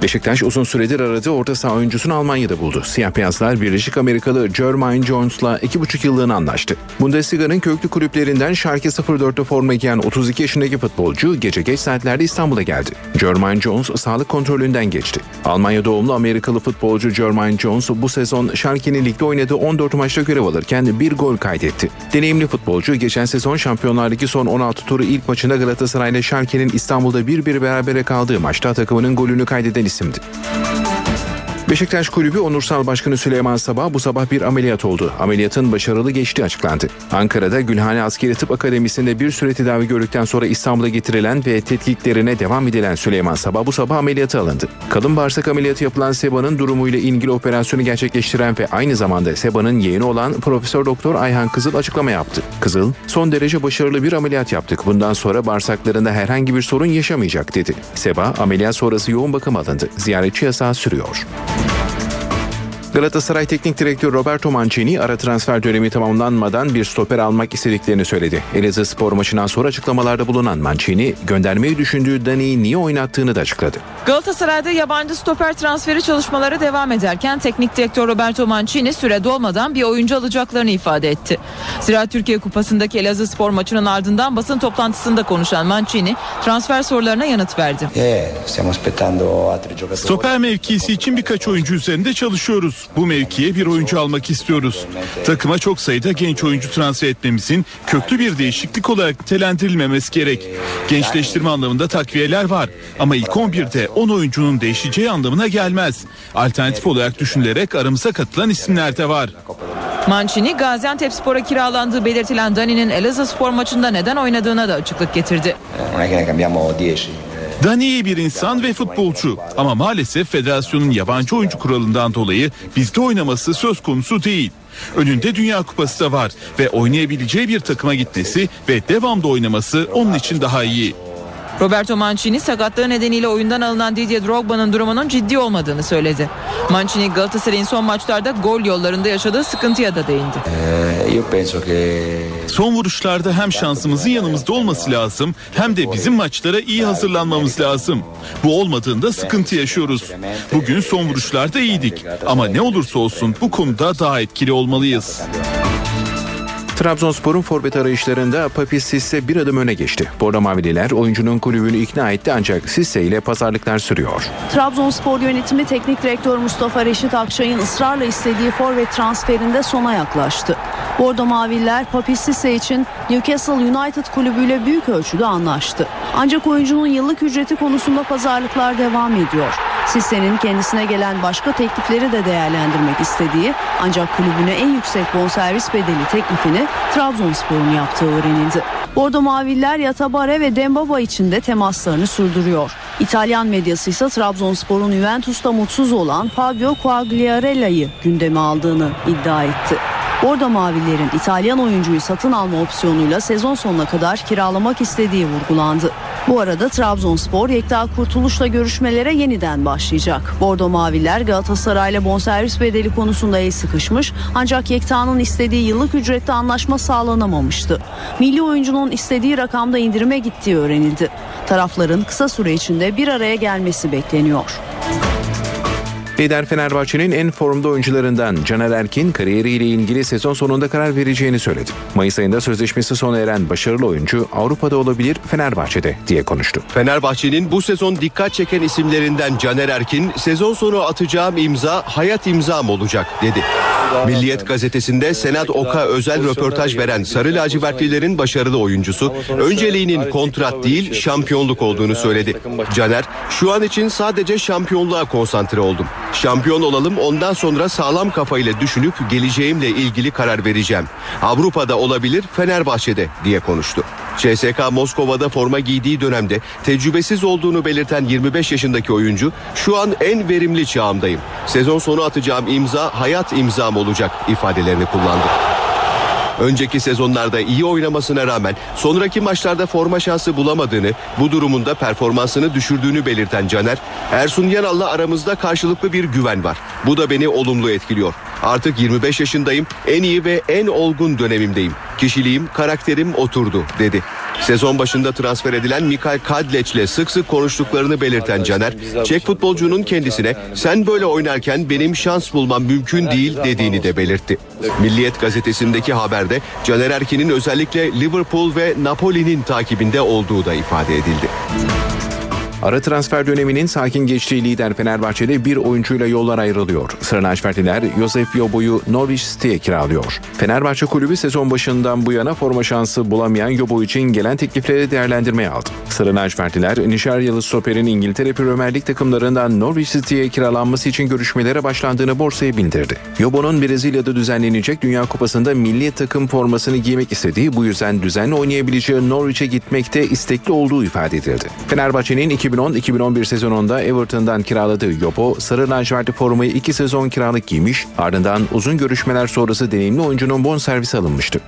Beşiktaş uzun süredir aradığı orta saha oyuncusunu Almanya'da buldu. Siyah beyazlar Birleşik Amerikalı Jermaine Jones'la 2,5 yıllığına anlaştı. Bundesliga'nın köklü kulüplerinden Schalke 04'te forma giyen 32 yaşındaki futbolcu gece geç saatlerde İstanbul'a geldi. Jermaine Jones sağlık kontrolünden geçti. Almanya doğumlu Amerikalı futbolcu Jermaine Jones bu sezon Schalke'nin ligde oynadığı 14 maçta görev alırken bir gol kaydetti. Deneyimli futbolcu geçen sezon Şampiyonlar Ligi son 16 turu ilk maçında Galatasaray'la Schalke'nin İstanbul'da 1-1 berabere kaldığı maçta takımının golünü kaydeden isimdi. Beşiktaş Kulübü Onursal Başkanı Süleyman Sabah bu sabah bir ameliyat oldu. Ameliyatın başarılı geçtiği açıklandı. Ankara'da Gülhane Askeri Tıp Akademisi'nde bir süre tedavi gördükten sonra İstanbul'a getirilen ve tetkiklerine devam edilen Süleyman Sabah bu sabah ameliyata alındı. Kalın bağırsak ameliyatı yapılan Seba'nın durumuyla ilgili operasyonu gerçekleştiren ve aynı zamanda Seba'nın yeğeni olan Profesör Doktor Ayhan Kızıl açıklama yaptı. Kızıl, son derece başarılı bir ameliyat yaptık. Bundan sonra bağırsaklarında herhangi bir sorun yaşamayacak dedi. Seba ameliyat sonrası yoğun bakım alındı. Ziyaretçi yasağı sürüyor. Galatasaray Teknik Direktörü Roberto Mancini ara transfer dönemi tamamlanmadan bir stoper almak istediklerini söyledi. Elazığ spor maçından sonra açıklamalarda bulunan Mancini göndermeyi düşündüğü Dani'yi niye oynattığını da açıkladı. Galatasaray'da yabancı stoper transferi çalışmaları devam ederken teknik direktör Roberto Mancini süre dolmadan bir oyuncu alacaklarını ifade etti. Ziraat Türkiye Kupası'ndaki Elazığ spor maçının ardından basın toplantısında konuşan Mancini transfer sorularına yanıt verdi. Stoper mevkisi için birkaç oyuncu üzerinde çalışıyoruz. Bu mevkiye bir oyuncu almak istiyoruz. Takıma çok sayıda genç oyuncu transfer etmemizin köklü bir değişiklik olarak nitelendirilmemesi gerek. Gençleştirme anlamında takviyeler var ama ilk 11'de 10 oyuncunun değişeceği anlamına gelmez. Alternatif olarak düşünülerek aramıza katılan isimler de var. Mancini Gaziantep Spor'a kiralandığı belirtilen Dani'nin Elazığ spor maçında neden oynadığına da açıklık getirdi. Dani iyi bir insan ve futbolcu ama maalesef federasyonun yabancı oyuncu kuralından dolayı bizde oynaması söz konusu değil. Önünde Dünya Kupası da var ve oynayabileceği bir takıma gitmesi ve devamlı oynaması onun için daha iyi. Roberto Mancini sakatlığı nedeniyle oyundan alınan Didier Drogba'nın durumunun ciddi olmadığını söyledi. Mancini Galatasaray'ın son maçlarda gol yollarında yaşadığı sıkıntıya da değindi. Son vuruşlarda hem şansımızın yanımızda olması lazım hem de bizim maçlara iyi hazırlanmamız lazım. Bu olmadığında sıkıntı yaşıyoruz. Bugün son vuruşlarda iyiydik ama ne olursa olsun bu konuda daha etkili olmalıyız. Trabzonspor'un forvet arayışlarında Papis Sisse bir adım öne geçti. Bordo Mavililer oyuncunun kulübünü ikna etti ancak Sisse ile pazarlıklar sürüyor. Trabzonspor yönetimi teknik direktör Mustafa Reşit Akçay'ın ısrarla istediği forvet transferinde sona yaklaştı. Bordo Maviller Papis Sisse için Newcastle United kulübüyle büyük ölçüde anlaştı. Ancak oyuncunun yıllık ücreti konusunda pazarlıklar devam ediyor. Sisse'nin kendisine gelen başka teklifleri de değerlendirmek istediği ancak kulübüne en yüksek bonservis bedeli teklifini Trabzonspor'un yaptığı öğrenildi. Bordo Maviller Yatabare ve Dembaba için de temaslarını sürdürüyor. İtalyan medyası ise Trabzonspor'un Juventus'ta mutsuz olan Fabio Quagliarella'yı gündeme aldığını iddia etti. Bordo Mavillerin İtalyan oyuncuyu satın alma opsiyonuyla sezon sonuna kadar kiralamak istediği vurgulandı. Bu arada Trabzonspor Yekta Kurtuluş'la görüşmelere yeniden başlayacak. Bordo Maviller Galatasaray'la bonservis bedeli konusunda el sıkışmış ancak Yekta'nın istediği yıllık ücrette anlaşma sağlanamamıştı. Milli oyuncunun istediği rakamda indirime gittiği öğrenildi. Tarafların kısa süre içinde bir araya gelmesi bekleniyor. Lider Fenerbahçe'nin en formda oyuncularından Caner Erkin kariyeriyle ilgili sezon sonunda karar vereceğini söyledi. Mayıs ayında sözleşmesi sona eren başarılı oyuncu Avrupa'da olabilir Fenerbahçe'de diye konuştu. Fenerbahçe'nin bu sezon dikkat çeken isimlerinden Caner Erkin sezon sonu atacağım imza hayat imzam olacak dedi. Milliyet gazetesinde Senat Oka özel röportaj veren Sarı Lacivertlilerin başarılı oyuncusu önceliğinin kontrat değil şampiyonluk olduğunu söyledi. Caner şu an için sadece şampiyonluğa konsantre oldum. Şampiyon olalım ondan sonra sağlam kafayla düşünüp geleceğimle ilgili karar vereceğim. Avrupa'da olabilir Fenerbahçe'de diye konuştu. CSK Moskova'da forma giydiği dönemde tecrübesiz olduğunu belirten 25 yaşındaki oyuncu şu an en verimli çağımdayım. Sezon sonu atacağım imza hayat imzam olacak ifadelerini kullandı. Önceki sezonlarda iyi oynamasına rağmen sonraki maçlarda forma şansı bulamadığını, bu durumunda performansını düşürdüğünü belirten Caner, Ersun Yanal'la aramızda karşılıklı bir güven var. Bu da beni olumlu etkiliyor. Artık 25 yaşındayım, en iyi ve en olgun dönemimdeyim. Kişiliğim, karakterim oturdu dedi. Sezon başında transfer edilen Mikael Kadleç'le sık sık konuştuklarını belirten Caner, Çek futbolcunun kendisine sen böyle oynarken benim şans bulmam mümkün değil dediğini de belirtti. Milliyet gazetesindeki haberde Caner Erkin'in özellikle Liverpool ve Napoli'nin takibinde olduğu da ifade edildi. Ara transfer döneminin sakin geçtiği lider Fenerbahçe'de bir oyuncuyla yollar ayrılıyor. Sıra Lacivertliler Josef Yobo'yu Norwich City'ye kiralıyor. Fenerbahçe kulübü sezon başından bu yana forma şansı bulamayan Yobo için gelen teklifleri değerlendirmeye aldı. Sıra Lacivertliler Nişaryalı stoperin İngiltere Premier Lig takımlarından Norwich City'ye kiralanması için görüşmelere başlandığını borsaya bildirdi. Yobo'nun Brezilya'da düzenlenecek Dünya Kupası'nda milli takım formasını giymek istediği bu yüzden düzenli oynayabileceği Norwich'e gitmekte istekli olduğu ifade edildi. Fenerbahçe'nin 2010-2011 sezonunda Everton'dan kiraladığı Yobo, sarı lacivertli formayı iki sezon kiralık giymiş, ardından uzun görüşmeler sonrası deneyimli oyuncunun bonservisi alınmıştı.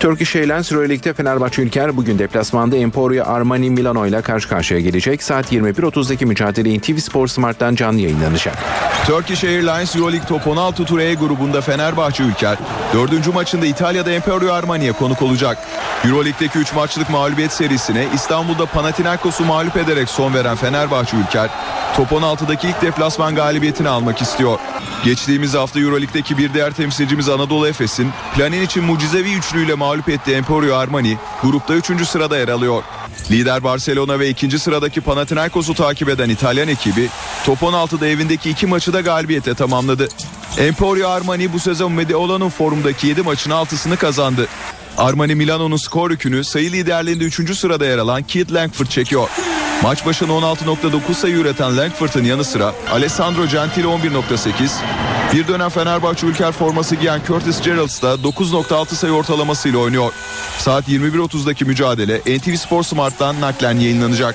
Turkish Airlines Euroleague'de Fenerbahçe Ülker bugün deplasmanda Emporio Armani Milano ile karşı karşıya gelecek. Saat 21.30'daki mücadele TV Spor Smart'tan canlı yayınlanacak. Turkish Airlines Euroleague Top 16 Tur E grubunda Fenerbahçe Ülker, dördüncü maçında İtalya'da Emporio Armani'ye konuk olacak. Euroleague'deki 3 maçlık mağlubiyet serisine İstanbul'da Panathinaikos'u mağlup ederek son veren Fenerbahçe Ülker, Top 16'daki ilk deplasman galibiyetini almak istiyor. Geçtiğimiz hafta Euroleague'deki bir diğer temsilcimiz Anadolu Efes'in planin için mucizevi üçlüyle mağlup ettiği Emporio Armani grupta 3. sırada yer alıyor. Lider Barcelona ve ikinci sıradaki Panathinaikos'u takip eden İtalyan ekibi top 16'da evindeki iki maçı da galibiyete tamamladı. Emporio Armani bu sezon Mediolan'ın formundaki 7 maçın 6'sını kazandı. Armani Milano'nun skor yükünü sayı liderliğinde 3. sırada yer alan Keith Langford çekiyor. Maç başına 16.9 sayı üreten Langford'ın yanı sıra Alessandro Gentile 11.8, bir dönem Fenerbahçe Ülker forması giyen Curtis Geralds da 9.6 sayı ortalamasıyla oynuyor. Saat 21.30'daki mücadele NTV Spor Smart'tan naklen yayınlanacak.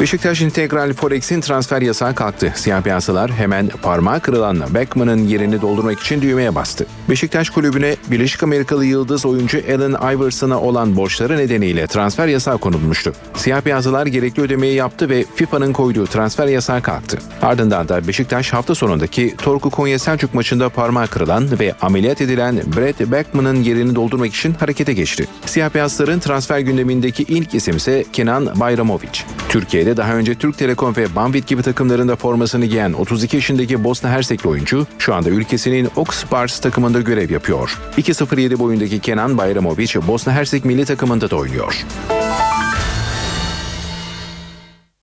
Beşiktaş İntegral Forex'in transfer yasağı kalktı. Siyah piyasalar hemen parmağı kırılan Beckman'ın yerini doldurmak için düğmeye bastı. Beşiktaş kulübüne Birleşik Amerikalı yıldız oyuncu Allen Iverson'a olan borçları nedeniyle transfer yasağı konulmuştu. Siyah piyasalar gerekli ödemeyi yaptı ve FIFA'nın koyduğu transfer yasağı kalktı. Ardından da Beşiktaş hafta sonundaki Torku Konya Selçuk maçında parmağı kırılan ve ameliyat edilen Brett Beckman'ın yerini doldurmak için harekete geçti. Siyah beyazların transfer gündemindeki ilk isim ise Kenan Bayramovic. Türkiye'de daha önce Türk Telekom ve Banvit gibi takımlarında formasını giyen 32 yaşındaki Bosna Hersekli oyuncu şu anda ülkesinin Oxbars takımında görev yapıyor. 2.07 boyundaki Kenan Bayramovic Bosna Hersek milli takımında da oynuyor.